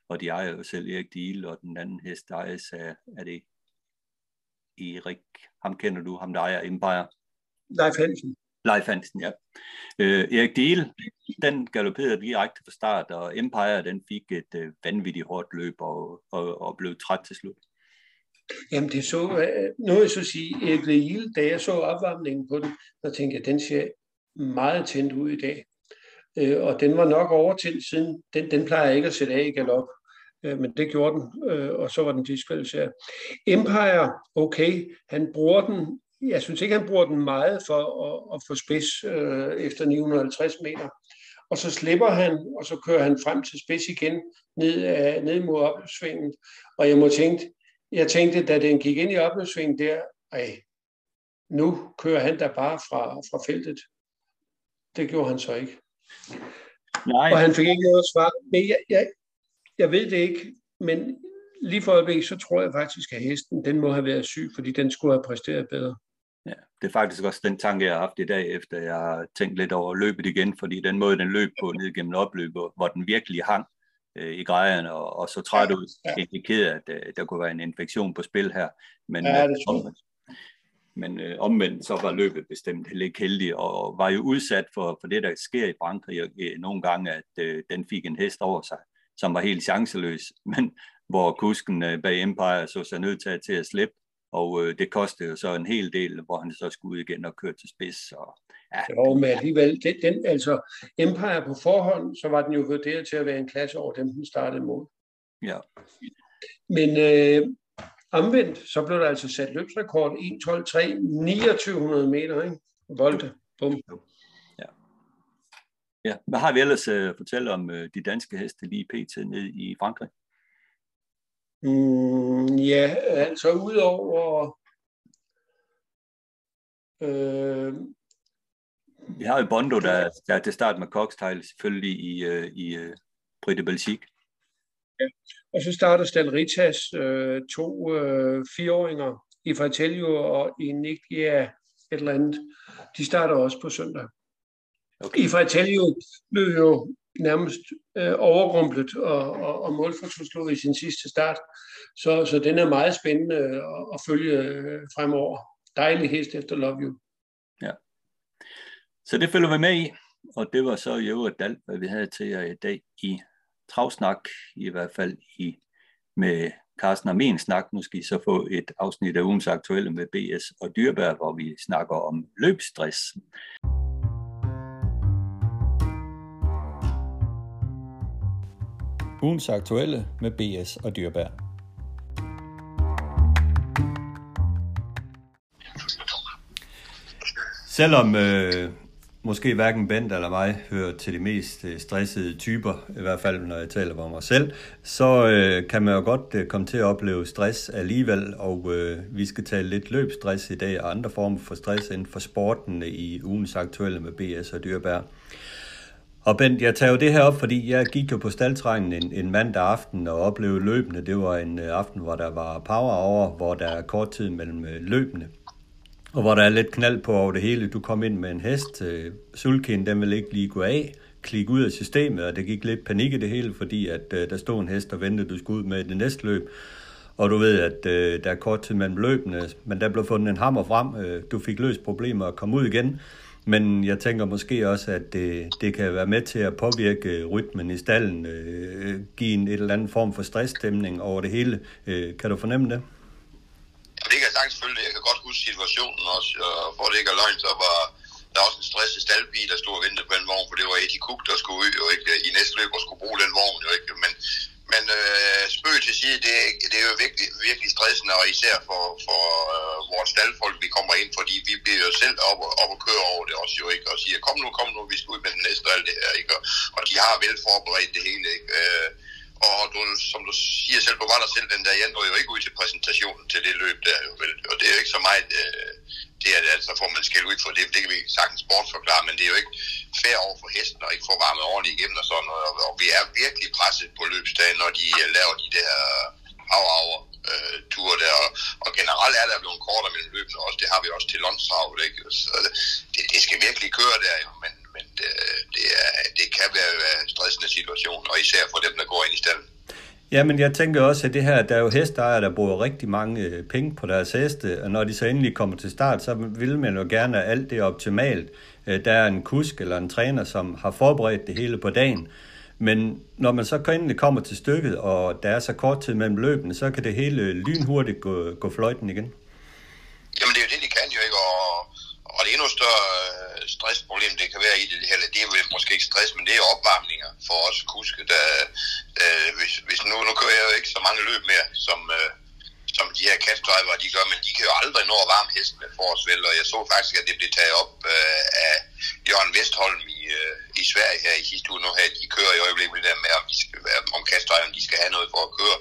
og de ejer jo selv Erik Diel, og den anden hest ejes af, er det Erik, ham kender du, ham der ejer Empire. Leif Hansen. Leif Hansen, ja. Øh, Erik Diel, den galopperede direkte fra start, og Empire, den fik et øh, vanvittigt hårdt løb og, og, og blev træt til slut. Jamen det så, øh, nu vil jeg så sige, øh, Erik Lille, da jeg så opvarmningen på den, så tænkte jeg, den ser meget tændt ud i dag. Øh, og den var nok overtændt siden, den, den plejer jeg ikke at sætte af i galop, øh, men det gjorde den, øh, og så var den diskvalificeret. Empire, okay, han bruger den, jeg synes ikke, han bruger den meget for at, at få spids efter 950 meter. Og så slipper han, og så kører han frem til spids igen, ned, ned mod opsvinget. Og jeg må tænke, jeg tænkte, da den gik ind i opløbsvingen der, ej, nu kører han der bare fra, fra feltet. Det gjorde han så ikke. Nej. Og han fik ikke noget svar. Men jeg, jeg, jeg ved det ikke, men lige for øjeblik, så tror jeg faktisk, at hesten, den må have været syg, fordi den skulle have præsteret bedre. Ja, det er faktisk også den tanke, jeg har haft i dag, efter jeg har tænkt lidt over løbet igen, fordi den måde, den løb på ned gennem opløbet, hvor den virkelig hang, øh, i grejerne og, og så træt ud, ja, indikeret, at øh, der kunne være en infektion på spil her. Men, ja, det tror jeg. Men øh, omvendt så var løbet bestemt heller ikke heldig, og var jo udsat for, for det, der sker i Frankrig øh, nogle gange, at øh, den fik en hest over sig, som var helt chanceløs, men hvor kusken øh, bag Empire så sig nødt til, til at slippe, og øh, det kostede jo så en hel del, hvor han så skulle ud igen og køre til spids, og. Jo, men alligevel, den, den, altså Empire på forhånd, så var den jo vurderet til at være en klasse over dem, den startede mod. Ja. Men øh, omvendt, så blev der altså sat løbsrekord 1.12.3, 2900 meter, ikke? Volte. Bum. Ja. ja. Hvad har vi ellers uh, at fortælle om uh, de danske heste lige pt. ned i Frankrig? Mm, ja, altså udover øh, Vi har jo Bondo, der, der er til start med Coxtail, selvfølgelig i, uh, i uh, Brite Belgique. Ja. Og så starter Stalritas øh, to øh, fireåringer i Fratello og i Nikia et eller andet. De starter også på søndag. Okay. I Fratello blev jo nærmest øh, overrumplet og, og, og målforslået i sin sidste start. Så, så den er meget spændende at, at følge øh, fremover. Dejlig hest efter Love You. Så det følger vi med i, og det var så i øvrigt alt, hvad vi havde til jer i dag i Travsnak, i hvert fald i med Carsten og min snak, måske så få et afsnit af ugens aktuelle med BS og Dyrbær, hvor vi snakker om løbstress. Ugens aktuelle med BS og Dyrbær. Selvom øh, måske hverken Bent eller mig hører til de mest øh, stressede typer, i hvert fald når jeg taler om mig selv, så øh, kan man jo godt øh, komme til at opleve stress alligevel, og øh, vi skal tale lidt løbstress i dag og andre former for stress inden for sporten i ugens aktuelle med BS og Dyrbær. Og Bent, jeg tager jo det her op, fordi jeg gik jo på staldtrængen en, en mandag aften og oplevede løbende. Det var en øh, aften, hvor der var power over, hvor der er kort tid mellem øh, løbende. Og hvor der er lidt knald på over det hele. Du kom ind med en hest. Øh, Sulkin, den vil ikke lige gå af. Klik ud af systemet, og det gik lidt panik i det hele, fordi at øh, der stod en hest og ventede, du skulle ud med det næste løb. Og du ved, at øh, der er kort tid mellem løbene, men der blev fundet en hammer frem. Øh, du fik løst problemer og kom ud igen. Men jeg tænker måske også, at det, det kan være med til at påvirke rytmen i stallen, øh, øh give en et eller anden form for stressstemning over det hele. Øh, kan du fornemme det? Det kan jeg sagtens følge. Jeg kan godt huske situationen også, og for det ikke er løgn, så var der også en stresset staldbil, der stod og ventede på den vogn, for det var Eddie Cook, der skulle ud og ikke, øh, i næste løb og skulle bruge den vogn. Jo ikke. Men, men øh, spøg til sige, det, det er jo virkelig, virkelig stressende, og især for, for øh, vores staldfolk, vi kommer ind, fordi vi bliver jo selv op, op og køre over det også jo ikke, og siger, kom nu, kom nu, vi skal ud med den næste og alt det her, ikke? Og, og de har vel forberedt det hele, ikke? Øh, og du, som du siger selv, du var der selv den der, jeg nåede jo ikke ud til præsentationen til det løb der, jo, vel? og det er jo ikke så meget, øh, det er altså får man skæld ud for det, det kan vi sagtens sportsforklare, men det er jo ikke fair over for hesten og ikke få varmet ordentligt igennem og sådan noget, og, og vi er virkelig presset på løbsdagen, når de øh, laver de der hour hour øh, ture der, og, og generelt er der blevet kortere mellem løbene også, det har vi også til Londstravet, ikke? Så det, det skal virkelig køre der, jo, men, men det, det, er, det kan være en stressende situation, og især for dem, der går ind i stallen. Ja, men jeg tænker også, at det her, der er jo hestejere, der bruger rigtig mange øh, penge på deres heste, og når de så endelig kommer til start, så vil man jo gerne, at alt det er optimalt. Øh, der er en kusk eller en træner, som har forberedt det hele på dagen. Men når man så endelig kommer til stykket, og der er så kort tid mellem løbene, så kan det hele lynhurtigt gå, gå fløjten igen. Jamen det er jo det, de kan jo ikke, og, og det endnu større øh, stressproblem, det kan være i det hele, det er måske ikke stress, men det er opvarmninger for os kuske, der, øh, hvis, hvis nu, nu kører jeg jo ikke så mange løb mere, som, øh, som de her kastdriver, de gør, men de kan jo aldrig nå at varme hestene for os vel, og jeg så faktisk, at det blev taget op øh, af Jørgen Vestholm i, øh, i Sverige her i sidste uge nu her, de kører i øjeblikket der med, om, de skal, om kastdriverne, de skal have noget for at køre,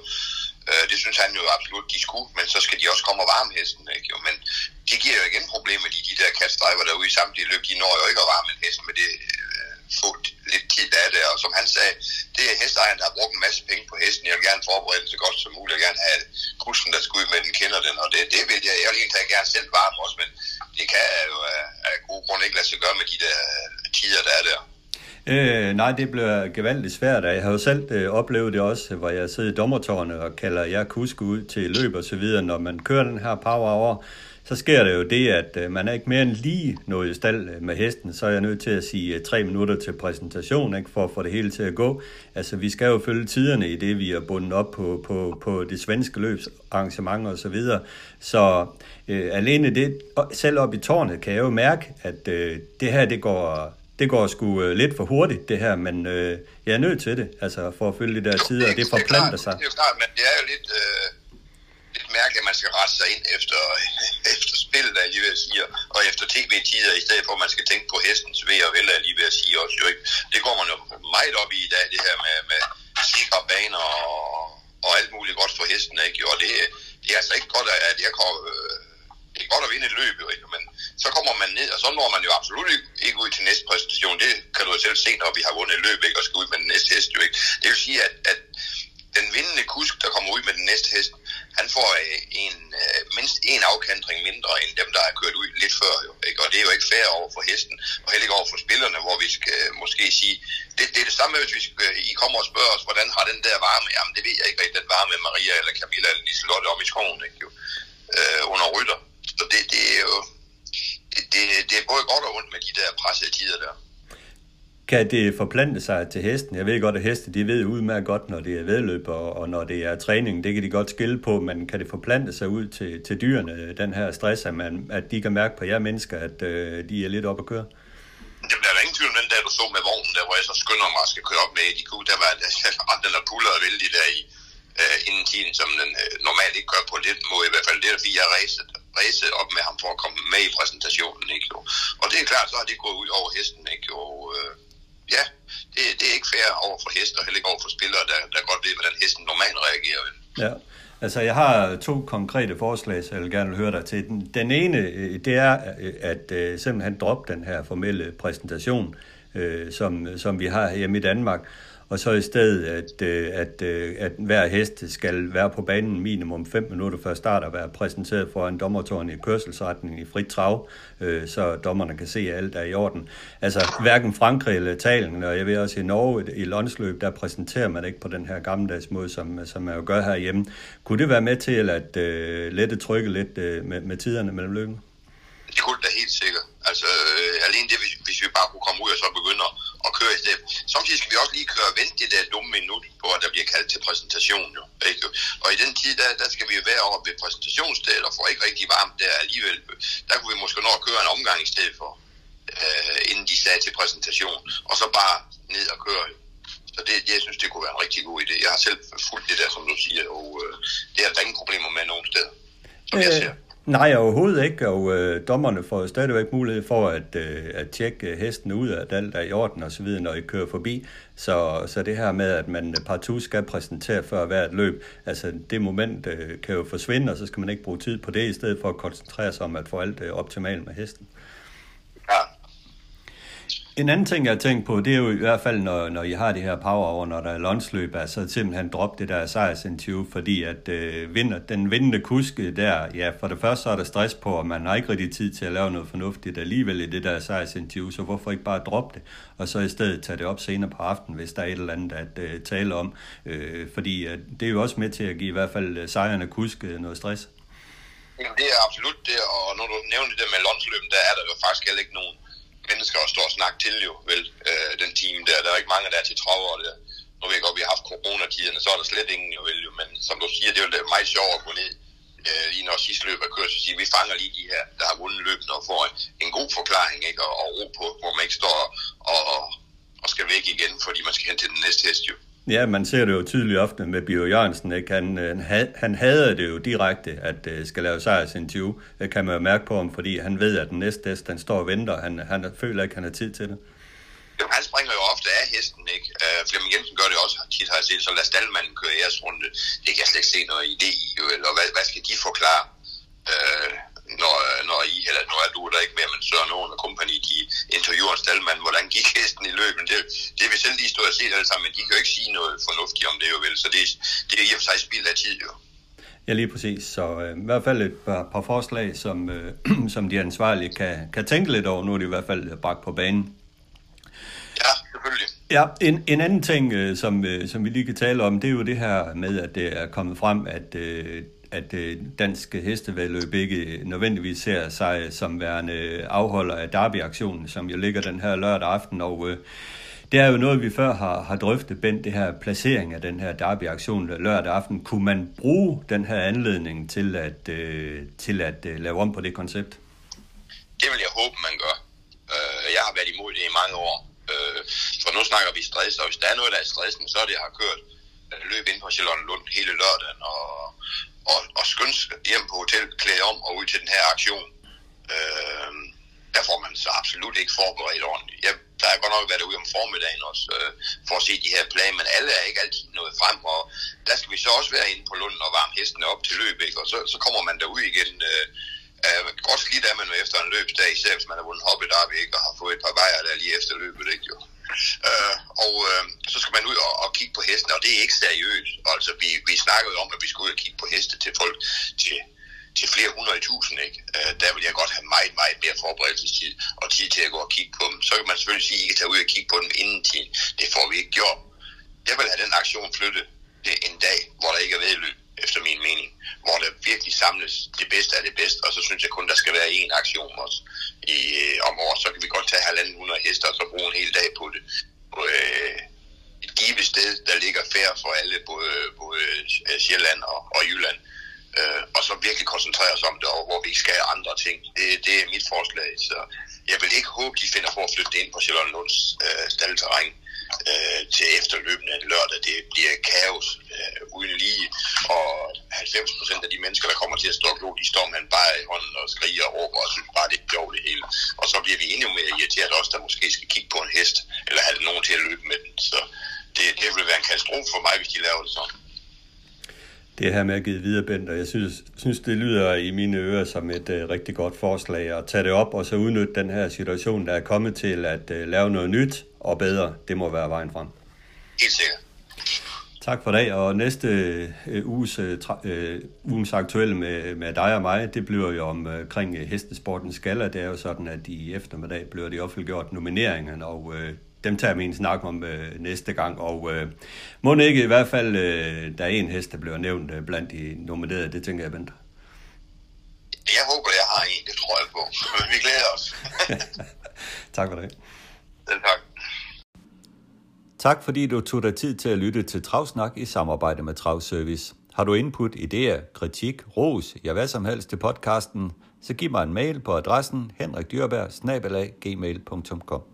Øh, det synes han jo absolut, de skulle, men så skal de også komme og varme hesten. Ikke? Jo, men det giver jo igen problemer, de, de der kastdriver derude i samtlige løb, de når jo ikke at varme en hest med det øh, få lidt tid af det, og som han sagde, det er hestejeren, der har brugt en masse penge på hesten, jeg vil gerne forberede den så godt som muligt, jeg vil gerne have kusken, der skal ud med, den kender den, og det, det vil jeg, jeg vil egentlig gerne selv varme også, men det kan jo af, af gode grunde ikke lade sig gøre med de der øh, tider, der er der. Øh, nej, det bliver gevaldigt svært. Jeg har jo selv øh, oplevet det også, hvor jeg sidder i dommertårnet og kalder jer kusk ud til løb og så videre. Når man kører den her power over, så sker det jo det, at øh, man er ikke mere end lige nået i stald øh, med hesten. Så er jeg nødt til at sige øh, tre minutter til præsentation, ikke, for at få det hele til at gå. Altså, vi skal jo følge tiderne i det, vi er bundet op på, på, på det svenske løbsarrangement og så videre. Så øh, alene det, selv op i tårnet, kan jeg jo mærke, at øh, det her, det går det går sgu øh, lidt for hurtigt, det her, men øh, jeg er nødt til det, altså for at følge de der tider, og det forplanter sig. Det er jo klart, men det er jo lidt, øh, lidt mærkeligt, at man skal rette sig ind efter, efter spillet, der lige ved at sige, og efter tv-tider, i stedet for, at man skal tænke på hestens ved og vel, lige ved at sige også. Jo ikke. Det går man jo meget op i i dag, det her med, med sikre baner og, og alt muligt godt for hesten, ikke? Og det, det er altså ikke godt, at jeg kan, øh, det er godt at vinde et løb, jo, ikke? men så kommer man ned, og så når man jo absolut ikke ud til næste præstation. Det kan du jo selv se, når vi har vundet løb, ikke, og skal ud med den næste hest. Jo, ikke? Det vil sige, at, at den vindende kusk, der kommer ud med den næste hest, han får øh, en, øh, mindst en afkantring mindre end dem, der har kørt ud lidt før. Jo, ikke? Og det er jo ikke fair over for hesten, og heller ikke over for spillerne, hvor vi skal øh, måske sige, det, det er det samme, hvis vi skal, øh, I kommer og spørger os, hvordan har den der varme? Jamen, det ved jeg ikke rigtig, den varme Maria eller Camilla eller Liselotte om i skoven, ikke? Jo, øh, under rytter. Så det, det er jo, det, det, det er både godt og ondt med de der pressede tider der. Kan det forplante sig til hesten? Jeg ved godt, at heste de ved udmærket godt, når det er vedløb og, og når det er træning. Det kan de godt skille på, men kan det forplante sig ud til, til dyrene, den her stress, at, man, at de kan mærke på jer mennesker, at øh, de er lidt op at køre? Jamen, der er ingen tvivl om den der, du så med vognen, der hvor jeg så skynder mig at skal køre op med de kunne, der var der, den der puller og vældig der i øh, inden tiden, som den øh, normalt ikke gør på lidt måde. I hvert fald det fordi jeg ræset, ræset op med ham for at komme med i præsentationen. Ikke? Jo. Og det er klart, så har det gået ud over hesten. Ikke? Jo. Øh, ja, det, det er ikke fair over for hester, og heller ikke over for spillere, der, der godt ved, hvordan hesten normalt reagerer. Ja. Altså, jeg har to konkrete forslag, så jeg vil gerne høre dig til. Den, den ene, øh, det er øh, at øh, simpelthen droppe den her formelle præsentation, øh, som, som vi har hjemme i Danmark, og så i stedet, at, øh, at, at, at hver hest skal være på banen minimum 5 minutter før start og være præsenteret for en dommertårn i kørselsretning i frit trav, øh, så dommerne kan se, at alt er i orden. Altså hverken Frankrig eller Italien, og jeg ved også i Norge i landsløb, der præsenterer man ikke på den her gammeldags måde, som, som man jo gør herhjemme. Kunne det være med til at øh, lette trykket lidt øh, med, med tiderne mellem løbene? Det kunne det da helt sikkert. Altså øh, alene det, hvis, hvis vi bare kunne komme ud og så begynde at, at køre i stedet. Samtidig skal vi også lige køre og vente det der dumme minut på, at der bliver kaldt til præsentation. Jo, ikke? Og i den tid, der, der skal vi jo være over ved præsentationsstedet og få ikke rigtig varmt der alligevel. Der kunne vi måske nå at køre en omgang i stedet for, øh, inden de sagde til præsentation. Og så bare ned og køre. Så det, jeg synes, det kunne være en rigtig god idé. Jeg har selv fulgt det der, som du siger, og øh, det er der ingen problemer med nogen steder, som øh. jeg ser. Nej, overhovedet ikke, og øh, dommerne får stadigvæk mulighed for at, øh, at tjekke øh, hesten ud, at alt er i orden og så videre, når I kører forbi. Så, så det her med, at man partout skal præsentere før hvert løb, altså det moment øh, kan jo forsvinde, og så skal man ikke bruge tid på det, i stedet for at koncentrere sig om at få alt øh, optimalt med hesten. En anden ting, jeg har tænkt på, det er jo i hvert fald, når, når I har det her power over, når der er landsløb, så simpelthen droppe det der sejrsinterview, fordi at øh, vinder, den vindende kuske der, ja, for det første så er der stress på, og man har ikke rigtig tid til at lave noget fornuftigt alligevel i det der sejrsinterview, så hvorfor ikke bare droppe det, og så i stedet tage det op senere på aftenen, hvis der er et eller andet at øh, tale om, øh, fordi øh, det er jo også med til at give i hvert fald øh, sejrende kuske øh, noget stress. Jamen, det er absolut det, og når du nævner det med lønsløben, der er der jo faktisk heller ikke nogen mennesker at stå og snakke til jo, vel, øh, den time der. Der er ikke mange, der er til traver der. Nu ved jeg godt, vi har haft coronatiderne, så er der slet ingen jo, vel, jo. Men som du siger, det er jo meget sjovt at gå ned øh, i når sidste løb af kørsel, så siger, vi fanger lige de her, der har vundet løbet og får en, en god forklaring, ikke? Og, og ro på, hvor man ikke står og, og, og skal væk igen, fordi man skal hen til den næste hest jo. Ja, man ser det jo tydeligt ofte med Bjørn Jørgensen. Ikke? Han, øh, han, han hader det jo direkte, at uh, skal lave sejrsinterview. Det kan man jo mærke på ham, fordi han ved, at den næste hest, den står og venter. Han, han føler ikke, han har tid til det. Jo, han springer jo ofte af hesten, ikke? Øh, Flemming Jensen gør det også tit, har jeg set, så lad staldmanden køre jeres runde. Det kan jeg slet ikke se noget idé i, jo, eller hvad, hvad skal de forklare? Øh, når, når I, eller nu er du der ikke mere, men Søren Åen og kompagni, de interviewer en staldmand, hvordan gik hesten i løbet. Det, det vil selv lige stå og se alle sammen, men de kan jo ikke sige noget fornuftigt om det jo vel, så det, det er i og for sig spild af tid jo. Ja, lige præcis. Så øh, i hvert fald et par, par forslag, som, øh, som de ansvarlige kan, kan tænke lidt over. Nu er de i hvert fald bragt på banen. Ja, selvfølgelig. Ja, en, en anden ting, øh, som, øh, som vi lige kan tale om, det er jo det her med, at det er kommet frem, at øh, at øh, dansk hestevedløb ikke nødvendigvis ser sig som værende afholder af Derby-aktionen, som jo ligger den her lørdag aften, og øh, det er jo noget, vi før har, har drøftet, Bent, det her placering af den her Derby-aktion lørdag aften. Kunne man bruge den her anledning til at, øh, til at øh, lave om på det koncept? Det vil jeg håbe, man gør. Øh, jeg har været imod det i mange år. Øh, for nu snakker vi stress, og hvis der er noget, der er stressen, så er det, jeg har kørt øh, løb ind på Charlotte Lund hele lørdagen, og, hjem på hotel, klæde om og ud til den her aktion. Øh, der får man så absolut ikke forberedt ordentligt. Jeg, der er godt nok været ude om formiddagen også, øh, for at se de her planer, men alle er ikke altid nået frem, og der skal vi så også være inde på Lunden og varme hestene op til løb, ikke? og så, så kommer man derud igen. Øh, øh, godt slidt er man efter en løbsdag, især hvis man har vundet hoppet op, ikke, og har fået et par vejer der lige efter løbet, ikke jo. Øh, og øh, så skal man ud og, og kigge på hesten, og det er ikke seriøst. Altså, vi, vi snakkede om, at vi skulle ud og kigge på heste til folk, til, til flere hundrede tusind, ikke? Øh, der vil jeg godt have meget, meget mere forberedelsestid og tid til at gå og kigge på dem. Så kan man selvfølgelig sige, at I kan tage ud og kigge på dem inden tid. Det får vi ikke gjort. Jeg vil have den aktion flyttet en dag, hvor der ikke er vedløb, efter min mening. Hvor der virkelig samles det bedste af det bedste, og så synes jeg kun, der skal være én aktion også i, øh, om året. Så kan vi godt tage halvanden hundrede hester og så bruge en hel dag på det. På, øh, et givet sted, der ligger færre for alle, både, både øh, Sjælland og, og Jylland øh, og så virkelig koncentrere os om det, og hvor vi ikke skal andre ting. Det, det er mit forslag, så jeg vil ikke håbe, de finder på at flytte ind på Sjælland Lunds øh, staldterræn øh, til efterløbende lørdag. Det bliver kaos øh, uden lige, og 90 procent af de mennesker, der kommer til at stå og de står med en bare i hånden og skriger og råber og synes bare, det er sjovt det hele. Og så bliver vi endnu mere irriteret også, der måske skal kigge på en hest, eller have nogen til at løbe med den. Så det, det vil være en katastrofe for mig, hvis de laver det sådan det her med at give videre, Bent, og jeg synes, synes, det lyder i mine ører som et uh, rigtig godt forslag at tage det op og så udnytte den her situation, der er kommet til at uh, lave noget nyt og bedre. Det må være vejen frem. Helt sikkert. Tak for det, og næste uh, uges, tra- uh, ugens aktuelle med, med dig og mig, det bliver jo omkring uh, hestesportens skala. Det er jo sådan, at i eftermiddag bliver de offentliggjort nomineringerne, og uh, dem tager vi en snak om øh, næste gang, og øh, må ikke i hvert fald, øh, der er en hest, der bliver nævnt øh, blandt de nominerede, det tænker jeg, Bent. Jeg håber, jeg har en, det tror jeg på. Men vi glæder os. tak for det. Selv tak. Tak fordi du tog dig tid til at lytte til Travsnak i samarbejde med Travservice. Har du input, idéer, kritik, ros, ja hvad som helst til podcasten, så giv mig en mail på adressen henrikdyrberg gmail.com.